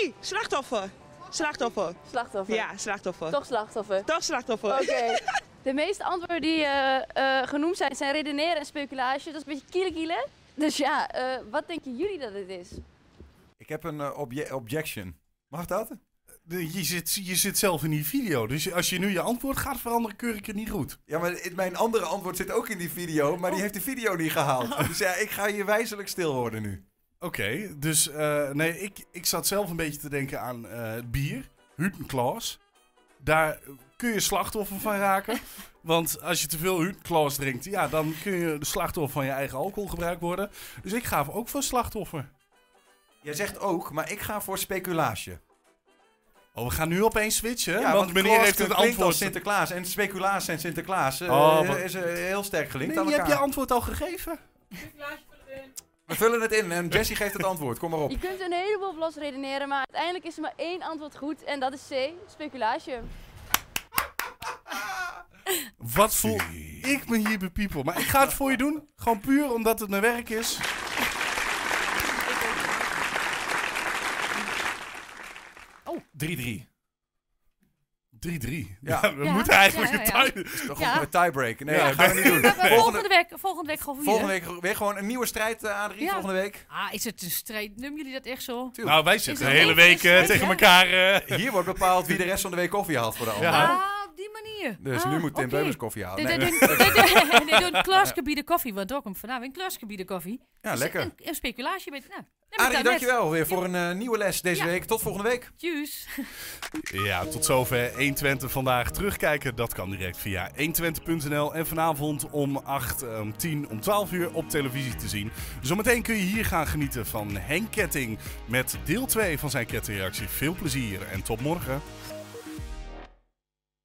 Nee, slachtoffer. Slachtoffer.
Slachtoffer.
Ja, slachtoffer.
Toch slachtoffer.
Toch slachtoffer.
Oké. De meeste antwoorden die eh, eh, genoemd zijn, zijn redeneren en speculatie. Dat is een beetje kielen kielen. Dus ja, eh, wat denken jullie dat het is?
Ik heb een obje- objection. Mag dat?
Je zit, je zit zelf in die video, dus als je nu je antwoord gaat veranderen, keur ik het niet goed.
Ja, maar mijn andere antwoord zit ook in die video, maar die heeft de video niet gehaald. Dus ja, ik ga hier wijzelijk stil worden nu.
Oké, dus eh, nee, ik, ik zat zelf een beetje te denken aan eh, bier, Hutenklaas. Daar kun je slachtoffer van raken. Want als je te veel Hutenklaas drinkt, ja, dan kun je de slachtoffer van je eigen alcoholgebruik worden. Dus ik ga ook voor slachtoffer.
Jij zegt ook, maar ik ga voor speculatie.
Oh, we gaan nu opeens switchen,
Ja,
want meneer
Klaas
heeft het antwoord.
Sinterklaas en speculaas en Sinterklaas eh,
Oh, maar-
is heel sterk gelinkt
Nee,
aan
je hebt je antwoord al gegeven.
We vullen het in en Jessie geeft het antwoord. Kom maar op.
Je kunt een heleboel op los redeneren, maar uiteindelijk is er maar één antwoord goed en dat is C, speculatie.
Wat voel ik me hier bepiepel. Maar ik ga het voor je doen. Gewoon puur omdat het mijn werk is.
Oh, 3-3.
3-3.
Ja.
Ja, we
Ja,
moeten eigenlijk
ja,
een
ja.
tie-
Dat is toch
Ja.
een tiebreak? Nee,
Ja,
dat gaan we niet doen.
Maar
Volgende,
week, volgende week gewoon weer.
volgende week weer gewoon een nieuwe strijd, eh, Adrie,
Ja.
volgende week.
Ah, is het een strijd? Noemen jullie dat echt zo?
Nou, wij zitten
het
de hele week eh,
strijd,
tegen
hè?
elkaar. eh,
Hier wordt bepaald wie de rest van de week koffie haalt voor de ander.
Ja.
Ah, op die manier.
Dus
Ah,
nu moet Tim
oké.
Beumers koffie halen.
Nee,
Nee.
nee, nee, nee, nee, nee, doe een Klaasgebieden koffie, want ook een vanavond een Klaasgebieden koffie.
Ja,
Dus
lekker.
Een, een speculatie met, nou,
Arie, dankjewel weer voor een eh, nieuwe les deze
Ja.
week. Tot volgende week.
Tjus.
Ja, tot zover 120 vandaag. Terugkijken, dat kan direct via 120.nl. En vanavond om 8, om 10, om 12 uur op televisie te zien. Zometeen kun je hier gaan genieten van Henk Ketting met deel 2 van zijn kettingreactie. Veel plezier en tot morgen.